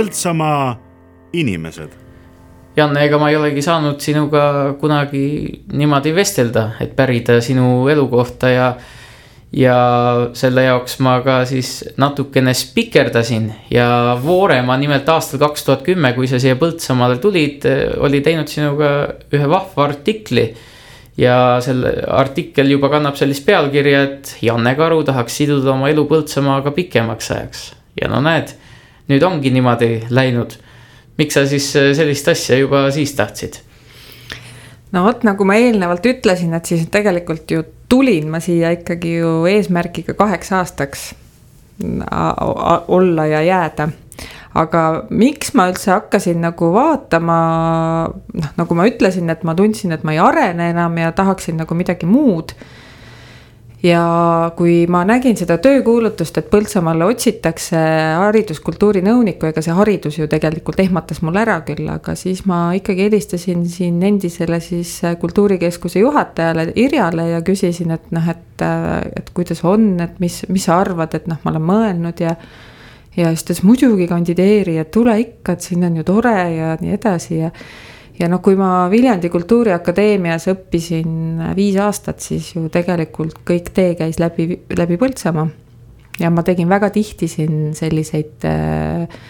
Põltsamaa inimesed Janne, ega ma ei olegi saanud sinuga kunagi niimoodi vestelda, et pärida sinu elukohta ja. ja selle jaoks ma ka siis natukene spikerdasin ja Voorema nimelt aastal kaks tuhat kümme, kui sa siia Põltsamaale tulid, oli teinud sinuga ühe vahva artikli. ja selle artikkel juba kannab sellist pealkirja, et Janne Karu tahaks siduda oma elu Põltsamaaga pikemaks ajaks ja no näed, nüüd ongi niimoodi läinud miks sa siis äh, sellist asja juba siis tahtsid? no vot, nagu ma eelnevalt ütlesin, et siis tegelikult ju tulin ma siia ikkagi ju eesmärgiga kaheks aastaks olla ja jääda. aga miks ma üldse hakkasin nagu vaatama, noh, nagu ma ütlesin, et ma tundsin, et ma ei arene enam ja tahaksin nagu midagi muud ja kui ma nägin seda töökuulutust, et Põltsamaale otsitakse hariduskultuuri nõunikku, ega see haridus ju tegelikult ehmatas mul ära küll, aga siis ma ikkagi helistasin siin endisele siis kultuurikeskuse juhatajale Irjale ja küsisin, et noh, et, et kuidas on, et mis, mis sa arvad, et noh, ma olen mõelnud ja ja siis ta ütles muidugi kandideeri, et tule ikka, et siin on ju tore ja nii edasi ja ja noh, kui ma Viljandi Kultuuriakadeemias õppisin viis aastat, siis ju tegelikult kõik tee käis läbi, läbi Põltsamaa. ja ma tegin väga tihti siin selliseid äh,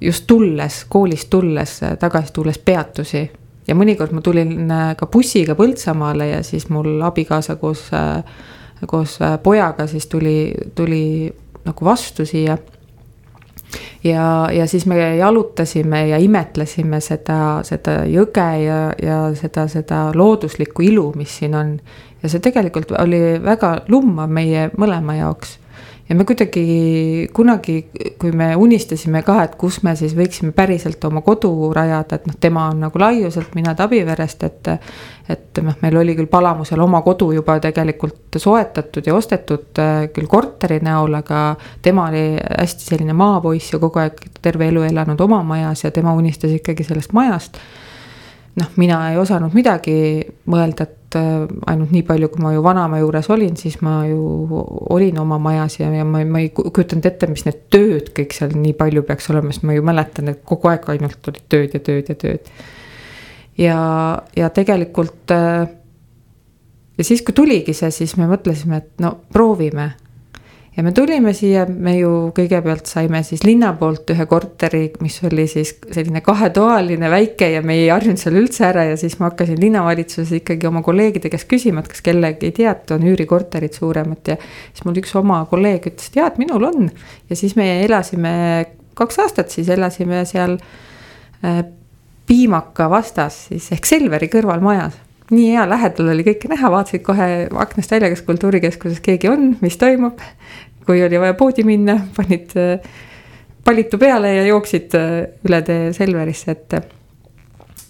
just tulles, koolist tulles, tagasi tulles peatusi. ja mõnikord ma tulin äh, ka bussiga Põltsamaale ja siis mul abikaasa koos, äh, koos pojaga siis tuli, tuli nagu vastu siia ja, ja siis me jalutasime ja imetlesime seda, seda jõge ja, ja seda, seda looduslikku ilu, mis siin on. ja see tegelikult oli väga lummav meie mõlema jaoks ja me kuidagi kunagi, kui me unistasime ka, et kus me siis võiksime päriselt oma kodu rajada, et noh, tema on nagu Laiuselt, mina Tabiverest, et. et noh, meil oli küll Palamusel oma kodu juba tegelikult soetatud ja ostetud äh, küll korteri näol, aga tema oli hästi selline maapoiss ja kogu aeg terve elu elanud oma majas ja tema unistas ikkagi sellest majast noh, mina ei osanud midagi mõelda, et äh, ainult nii palju, kui ma ju vanaema juures olin, siis ma ju olin oma majas ja, ja ma, ma ei kujutanud ette, mis need tööd kõik seal nii palju peaks olema, sest ma ju mäletan, et kogu aeg ainult olid tööd ja tööd ja tööd. ja, ja tegelikult äh, ja siis, kui tuligi see, siis me mõtlesime, et no proovime ja me tulime siia, me ju kõigepealt saime siis linna poolt ühe korteri, mis oli siis selline kahetoaline, väike ja me ei harjunud seal üldse ära ja siis ma hakkasin linnavalitsuses ikkagi oma kolleegide käest küsima, et kas kellegi ei tea, et on üürikorterid suuremad ja. siis mul üks oma kolleeg ütles, et jaa, et minul on ja siis me elasime kaks aastat, siis elasime seal äh, Piimaka vastas siis ehk Selveri kõrval majas nii hea, lähedal oli kõike näha, vaatasid kohe aknast välja, kas kultuurikeskuses keegi on, mis toimub. kui oli vaja poodi minna, panid äh, palitu peale ja jooksid äh, üle tee Selverisse, et.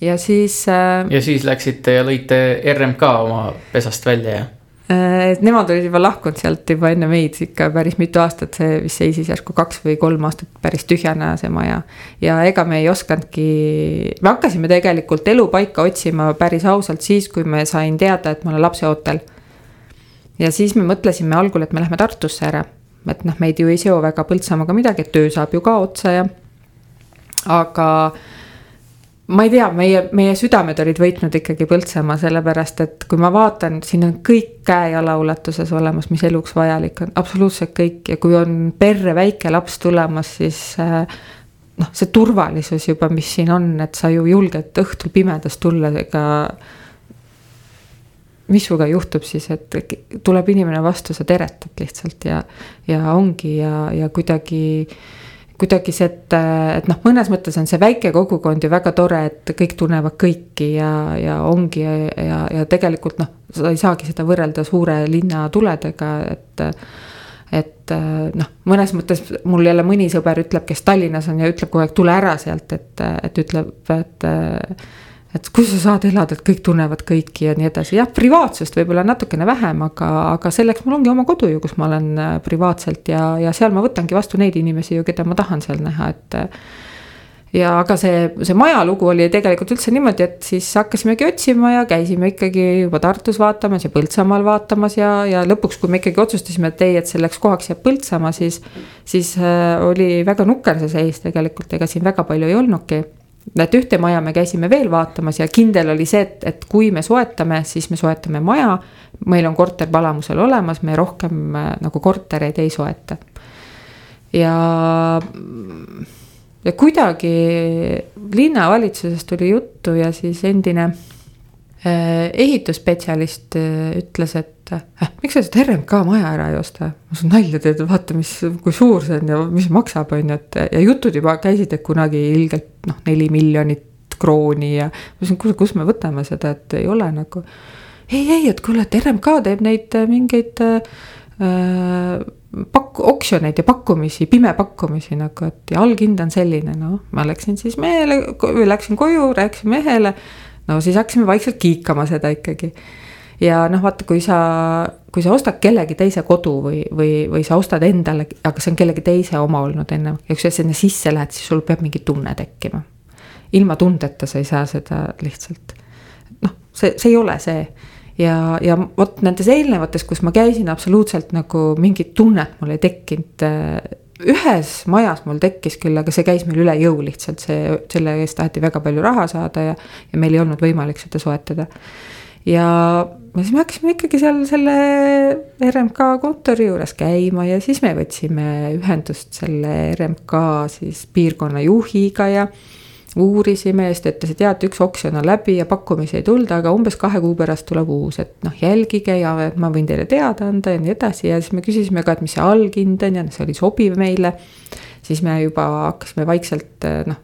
ja siis. Äh, ja siis läksite ja lõite RMK oma pesast välja, jah? Äh, Nemad olid juba lahkunud sealt juba enne meid ikka päris mitu aastat, see vist seisis järsku kaks või kolm aastat päris tühjana see maja. ja ega me ei osanudki, me hakkasime tegelikult elupaika otsima päris ausalt siis, kui me sain teada, et ma olen lapseootel. ja siis me mõtlesime algul, et me lähme Tartusse ära, et noh, meid ju ei seo väga Põltsamaaga midagi, et töö saab ju ka otsa ja. aga ma ei tea, meie, meie südamed olid võitnud ikkagi Põltsamaa, sellepärast et kui ma vaatan, siin on kõik käe-jala ulatuses olemas, mis eluks vajalik on, absoluutselt kõik. Ja kui on perre väike laps tulemas, siis äh, noh, see turvalisus juba, mis siin on, et sa ju julged õhtul pimedas tulla, ega mis sinuga juhtub siis, et tuleb inimene vastu, sa teretad lihtsalt ja, ja ongi ja, ja kuidagi kuidagi see, et, et noh, mõnes mõttes on see väike kogukond ju väga tore, et kõik tunnevad kõiki ja, ja ongi ja, ja, ja tegelikult noh, sa ei saagi seda võrrelda suure linna tuledega, et et noh, mõnes mõttes mul jälle mõni sõber ütleb, kes Tallinnas on ja ütleb kogu aeg, tule ära sealt, et, et ütleb, et et kus sa saad elada, et kõik tunnevad kõiki ja nii edasi, jah, privaatsust võib-olla natukene vähem, aga, aga selleks mul ongi oma kodu ju, kus ma olen äh, privaatselt ja, ja seal ma võtangi vastu neid inimesi ju, keda ma tahan seal näha, et. ja aga see, see maja lugu oli tegelikult üldse niimoodi, et siis hakkasimegi otsima ja käisime ikkagi juba Tartus vaatamas ja Põltsamaal vaatamas ja, ja lõpuks, kui me ikkagi otsustasime, et ei, et selleks kohaks jääb Põltsamaa, siis. siis äh, oli väga nukker see seis tegelikult, ega siin väga palju ei olnudki. Et ühte maja me käisime veel vaatamas ja kindel oli see, et, et kui me soetame, siis me soetame maja. meil on korter Palamusel olemas, me rohkem äh, nagu kortereid ei soeta. ja ja kuidagi linnavalitsusest tuli juttu ja siis endine ehitusspetsialist äh, ütles, et äh, miks sa seda RMK maja ära ei osta. ma saan nalja teed, vaata, mis, kui suur see on ja mis maksab, on ju, et ja jutud juba käisid, et kunagi ilgelt noh, neli miljonit krooni ja. ma ütlesin, kuule, kus me võtame seda, et ei ole nagu. ei, ei, et kuule, et RMK teeb neid mingeid äh, pak-, oksjoneid ja pakkumisi, pimepakkumisi nagu, et ja allhind on selline, noh, ma läksin siis mehele, läksin koju, rääkisin mehele. No siis hakkasime vaikselt kiikama seda ikkagi. ja noh, vaata, kui sa, kui sa ostad kellegi teise kodu või, või, või sa ostad endale, aga see on kellegi teise oma olnud ennem. ja kui sa sinna sisse lähed, siis sul peab mingi tunne tekkima. ilma tundeta sa ei saa seda lihtsalt. noh, see, see ei ole see ja, ja vot nendes eelnevates, kus ma käisin, absoluutselt nagu mingit tunnet mul ei tekkinud. Ühes majas mul tekkis küll, aga see käis meil üle jõu lihtsalt, see, selle eest taheti väga palju raha saada ja, ja meil ei olnud võimalik seda soetada. ja siis me hakkasime ikkagi seal selle RMK kontori juures käima ja siis me võtsime ühendust selle RMK siis piirkonna juhiga ja uurisime ja siis ta ütles, et jaa, et üks oksjon on läbi ja pakkumisi ei tulda, aga umbes kahe kuu pärast tuleb uus, et noh, jälgige ja ma võin teile teada anda ja nii edasi ja siis me küsisime ka, et mis see allhind on ja see oli sobiv meile. siis me juba hakkasime vaikselt noh,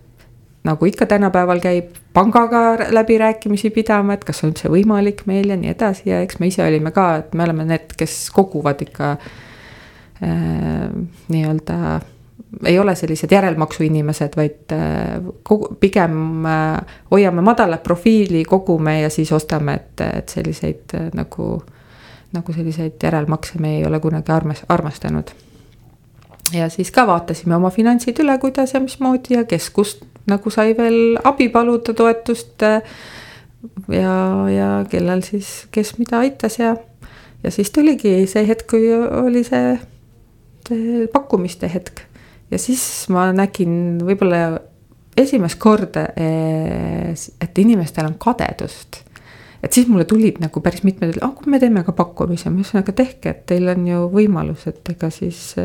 nagu ikka tänapäeval käib, pangaga läbirääkimisi pidama, et kas on üldse võimalik meil ja nii edasi ja eks me ise olime ka, et me oleme need, kes koguvad ikka äh, nii-öelda ei ole sellised järelmaksu inimesed, vaid äh, kogu, pigem äh, hoiame madalat profiili, kogume ja siis ostame, et, et selliseid äh, nagu, nagu selliseid järelmakse me ei ole kunagi armas, armastanud. ja siis ka vaatasime oma finantsid üle, kuidas ja mismoodi ja kes kust nagu sai veel abi paluda, toetust. ja, ja kellel siis, kes mida aitas ja, ja siis tuligi see hetk, kui oli see, see pakkumiste hetk ja siis ma nägin võib-olla esimest korda, eh, et inimestel on kadedust. et siis mulle tulid nagu päris mitmed, et ah, kui me teeme ka pakkumise, ma ütlesin, aga tehke, et teil on ju võimalus, et ega siis.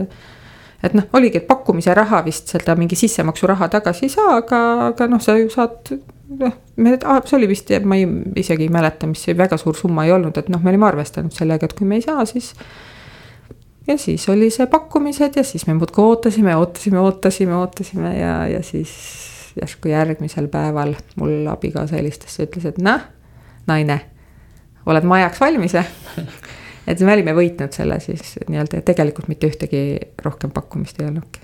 et noh, oligi, et pakkumise raha vist seda mingi sissemaksuraha tagasi ei saa, aga, aga noh, sa ju saad. noh, me, see oli vist, ma ei, isegi ei mäleta, mis see väga suur summa ei olnud, et noh, me olime arvestanud sellega, et kui me ei saa, siis ja siis oli see pakkumised ja siis me muudkui ootasime, ootasime, ootasime, ootasime ja, ja siis järsku järgmisel päeval mul abikaasa helistas ja ütles, et noh, naine, oled majaks valmis või? et me olime võitnud selle siis nii-öelda tegelikult mitte ühtegi rohkem pakkumist ei olnudki.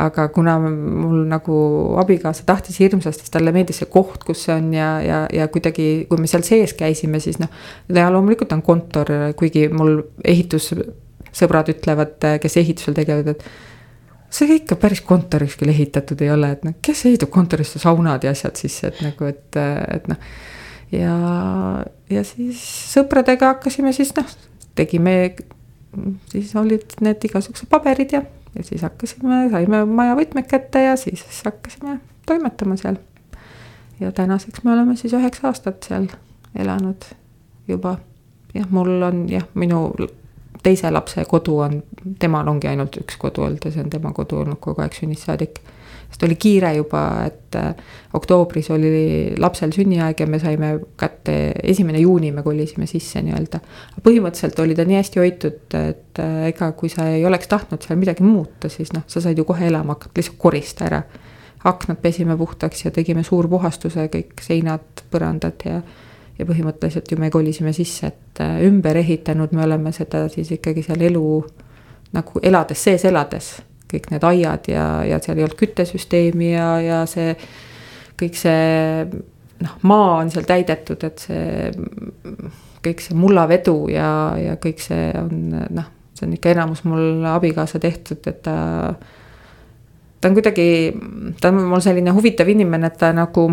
aga kuna mul nagu abikaasa tahtis hirmsasti, siis talle meeldis see koht, kus see on ja, ja, ja kuidagi, kui me seal sees käisime, siis noh. ja loomulikult on kontor, kuigi mul ehitus sõbrad ütlevad, kes ehitusel tegelevad, et see ikka päris kontoriks küll ehitatud ei ole, et noh, kes ehitab kontorisse saunad ja asjad sisse, et nagu, et, et noh. ja, ja siis sõpradega hakkasime siis noh, tegime, siis olid need igasugused paberid ja, ja siis hakkasime, saime maja võtmed kätte ja siis hakkasime toimetama seal. ja tänaseks me oleme siis üheksa aastat seal elanud juba. jah, mul on jah, minu teise lapse kodu on, temal ongi ainult üks kodu olnud ja see on tema kodu olnud kogu aeg sünnist saadik. sest oli kiire juba, et äh, oktoobris oli lapsel sünniaeg ja me saime kätte, esimene juuni me kolisime sisse nii-öelda. põhimõtteliselt oli ta nii hästi hoitud, et äh, ega kui sa ei oleks tahtnud seal midagi muuta, siis noh, sa said ju kohe elama hakata, lihtsalt korista ära. aknad pesime puhtaks ja tegime suurpuhastuse, kõik seinad, põrandad ja ja põhimõtteliselt ju me kolisime sisse, et äh, ümber ehitanud me oleme seda siis ikkagi seal elu nagu elades, sees elades. kõik need aiad ja, ja seal ei olnud küttesüsteemi ja, ja see kõik see noh, maa on seal täidetud, et see kõik see mullavedu ja, ja kõik see on noh, see on ikka enamus mul abikaasa tehtud, et ta ta on kuidagi, ta on mul selline huvitav inimene, et ta nagu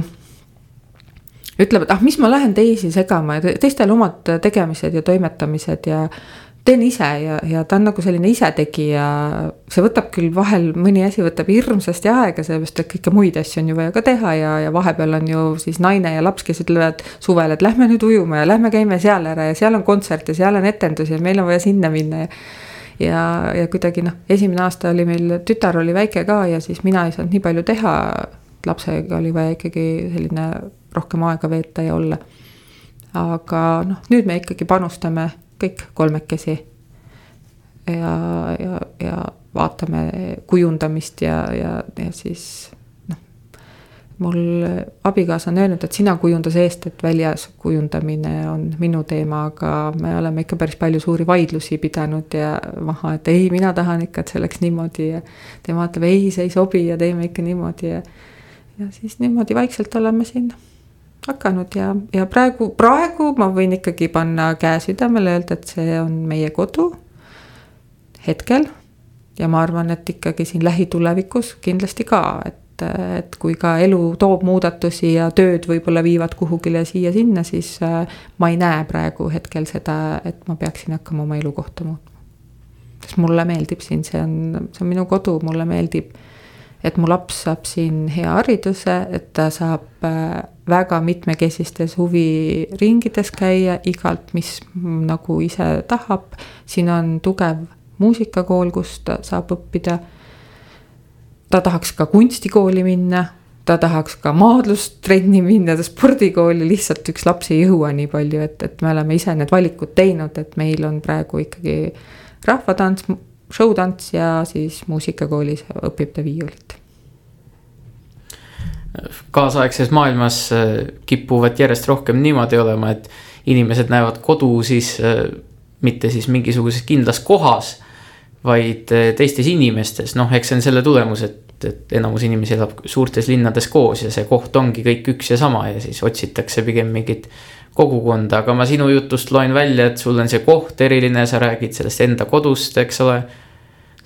ütleb, et ah, mis ma lähen teisi segama ja teistel omad tegemised ja toimetamised ja teen ise ja, ja ta on nagu selline isetegija. see võtab küll vahel, mõni asi võtab hirmsasti aega, sellepärast et kõike muid asju on ju vaja ka teha ja, ja vahepeal on ju siis naine ja laps, kes ütlevad suvel, et lähme nüüd ujuma ja lähme käime seal ära ja seal on kontsert ja seal on etendus ja meil on vaja sinna minna ja ja, ja kuidagi noh, esimene aasta oli meil, tütar oli väike ka ja siis mina ei saanud nii palju teha. Lapsega oli vaja ikkagi selline rohkem aega veeta ja olla. aga noh, nüüd me ikkagi panustame kõik kolmekesi. ja, ja, ja vaatame kujundamist ja, ja, ja siis mul abikaasa on öelnud, et sina kujunda seest, et väljas kujundamine on minu teema, aga me oleme ikka päris palju suuri vaidlusi pidanud ja maha, et ei, mina tahan ikka, et see oleks niimoodi ja tema ütleb ei, see ei sobi ja teeme ikka niimoodi ja ja siis niimoodi vaikselt oleme siin hakanud ja, ja praegu, praegu ma võin ikkagi panna käe südamele, öelda, et see on meie kodu hetkel ja ma arvan, et ikkagi siin lähitulevikus kindlasti ka, et et, kui ka elu toob muudatusi ja tööd võib-olla viivad kuhugile siia-sinna, siis äh, ma ei näe praegu hetkel seda, et ma peaksin hakkama oma elukohta muutma. sest mulle meeldib siin, see on, see on minu kodu, mulle meeldib, et mu laps saab siin hea hariduse, et ta saab äh, väga mitmekesistes huviringides käia igalt, mis nagu ise tahab. siin on tugev muusikakool, kus ta saab õppida ta tahaks ka kunstikooli minna, ta tahaks ka maadlustrenni minna, ta spordikooli, lihtsalt üks laps ei jõua nii palju, et, et me oleme ise need valikud teinud, et meil on praegu ikkagi rahvatants, showtants ja siis muusikakoolis õpib ta viiulit. Kaasaegses maailmas äh, kipuvad järjest rohkem niimoodi olema, et inimesed näevad kodu siis äh, mitte siis mingisuguses kindlas kohas vaid eh, teistes inimestes, noh, eks see on selle tulemus, et, et enamus inimesi elab suurtes linnades koos ja see koht ongi kõik üks ja sama ja siis otsitakse pigem mingit kogukonda, aga ma sinu jutust loen välja, et sul on see koht eriline, sa räägid sellest enda kodust, eks ole.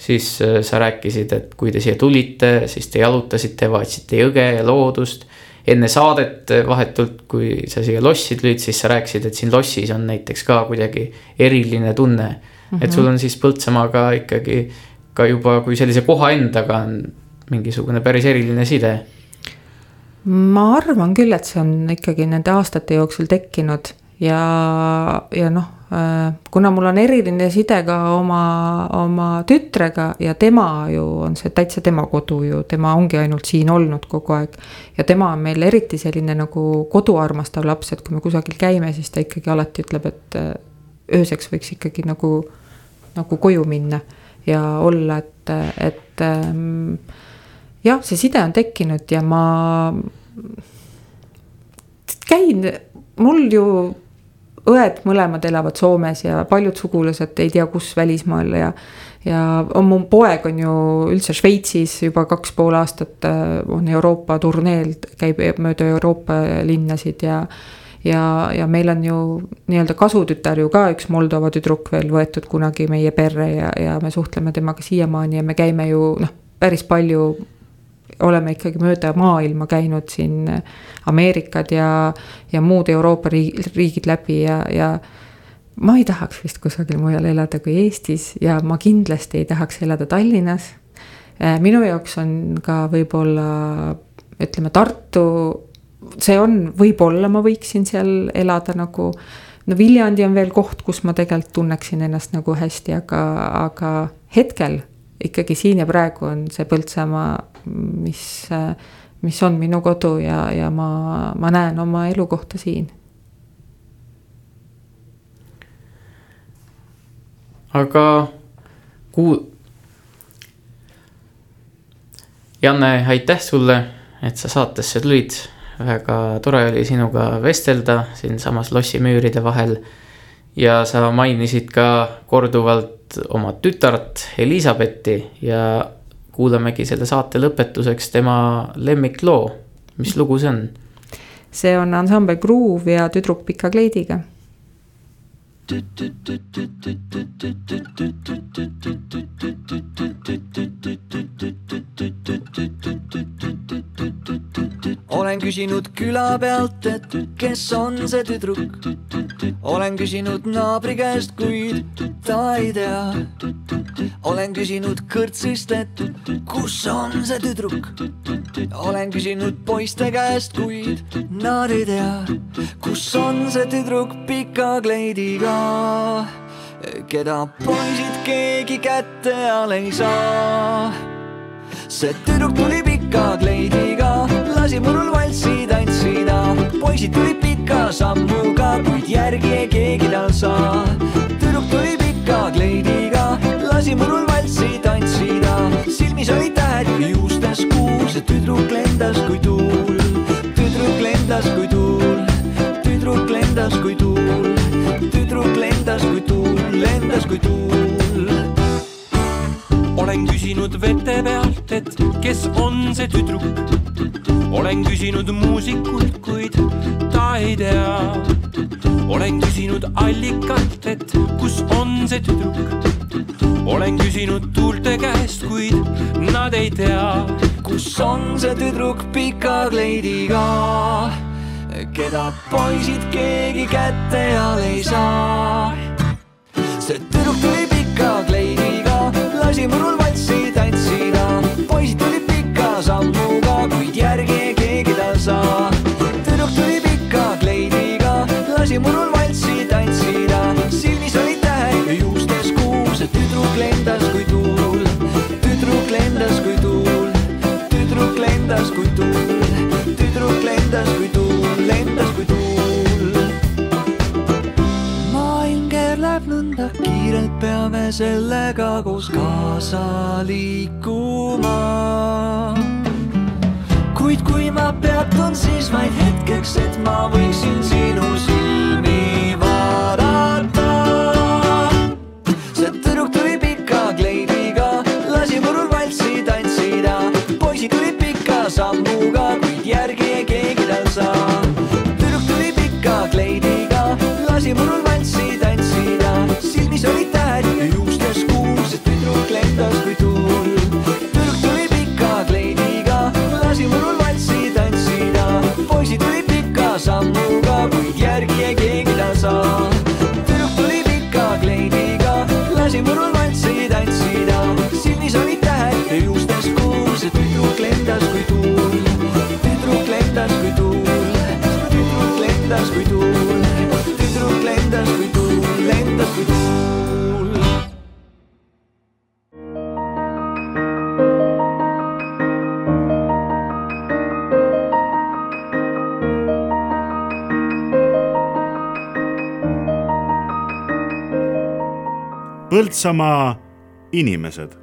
siis eh, sa rääkisid, et kui te siia tulite, siis te jalutasite, vaatasite jõge ja loodust. enne saadet eh, vahetult, kui sa siia lossi tulid, siis sa rääkisid, et siin lossis on näiteks ka kuidagi eriline tunne Mm -hmm. et sul on siis Põltsamaaga ikkagi ka juba kui sellise koha endaga on mingisugune päris eriline side. Ma arvan küll, et see on ikkagi nende aastate jooksul tekkinud ja, ja noh, äh, kuna mul on eriline side ka oma, oma tütrega ja tema ju on see täitsa tema kodu ju, tema ongi ainult siin olnud kogu aeg. ja tema on meil eriti selline nagu koduarmastav laps, et kui me kusagil käime, siis ta ikkagi alati ütleb, et äh, ööseks võiks ikkagi nagu nagu koju minna ja olla, et, et ähm, jah, see side on tekkinud ja ma käin, mul ju õed mõlemad elavad Soomes ja paljud sugulased ei tea, kus välismaal ja. ja on mu poeg on ju üldse Šveitsis juba kaks pool aastat äh, on Euroopa turneel, käib mööda Euroopa linnasid ja ja, ja meil on ju nii-öelda kasutütar ju ka üks Moldova tüdruk veel võetud kunagi meie perre ja, ja me suhtleme temaga siiamaani ja me käime ju noh, päris palju oleme ikkagi mööda maailma käinud siin Ameerikad ja, ja muud Euroopa riigid läbi ja, ja ma ei tahaks vist kusagil mujal elada kui Eestis ja ma kindlasti ei tahaks elada Tallinnas. minu jaoks on ka võib-olla ütleme, Tartu see on, võib-olla ma võiksin seal elada nagu. no Viljandi on veel koht, kus ma tegelikult tunneksin ennast nagu hästi, aga, aga hetkel ikkagi siin ja praegu on see Põltsamaa, mis, mis on minu kodu ja, ja ma, ma näen oma elukohta siin. aga kuu-. Janne, aitäh sulle, et sa saatesse tulid väga tore oli sinuga vestelda siinsamas lossimüüride vahel. ja sa mainisid ka korduvalt oma tütart Elizabethi ja kuulamegi selle saate lõpetuseks tema lemmikloo. mis lugu see on? see on ansambel Groove ja Tüdruk pika kleidiga olen küsinud küla pealt, et kes on see tüdruk. olen küsinud naabri käest, kuid ta ei tea. olen küsinud kõrtsist, et kus on see tüdruk. olen küsinud poiste käest, kuid nad ei tea, kus on see tüdruk pika kleidiga, keda poisid keegi kätte all ei saa see tüdruk tuli pika kleidiga, lasi murul valssi tantsida. poisid tulid pika sammuga, kuid järgi ei keegi tal saa. tüdruk tuli pika kleidiga, lasi murul valssi tantsida. silmis olid tähed ja juustes kuu, see tüdruk lendas kui tuul. tüdruk lendas kui tuul, tüdruk lendas kui tuul, tüdruk lendas kui tuul, lendas kui tuul olen küsinud vete pealt, et kes on see tüdruk. olen küsinud muusikult, kuid ta ei tea. olen küsinud allikalt, et kus on see tüdruk. olen küsinud tuulte käest, kuid nad ei tea. kus on see tüdruk pika kleidiga, keda poisid keegi kätte all ei saa. see tüdruk tuli peame sellega koos kaasa liikuma. kuid kui ma peatun, siis vaid hetkeks, et ma võiksin sinu silmi vaadata. see tüdruk tuli pika kleidiga, lasi murul valssi tantsida. poisid tulid pika sammuga, kuid järgi ei keegi tal saa. tüdruk tuli pika kleidiga, lasi murul Põltsamaa inimesed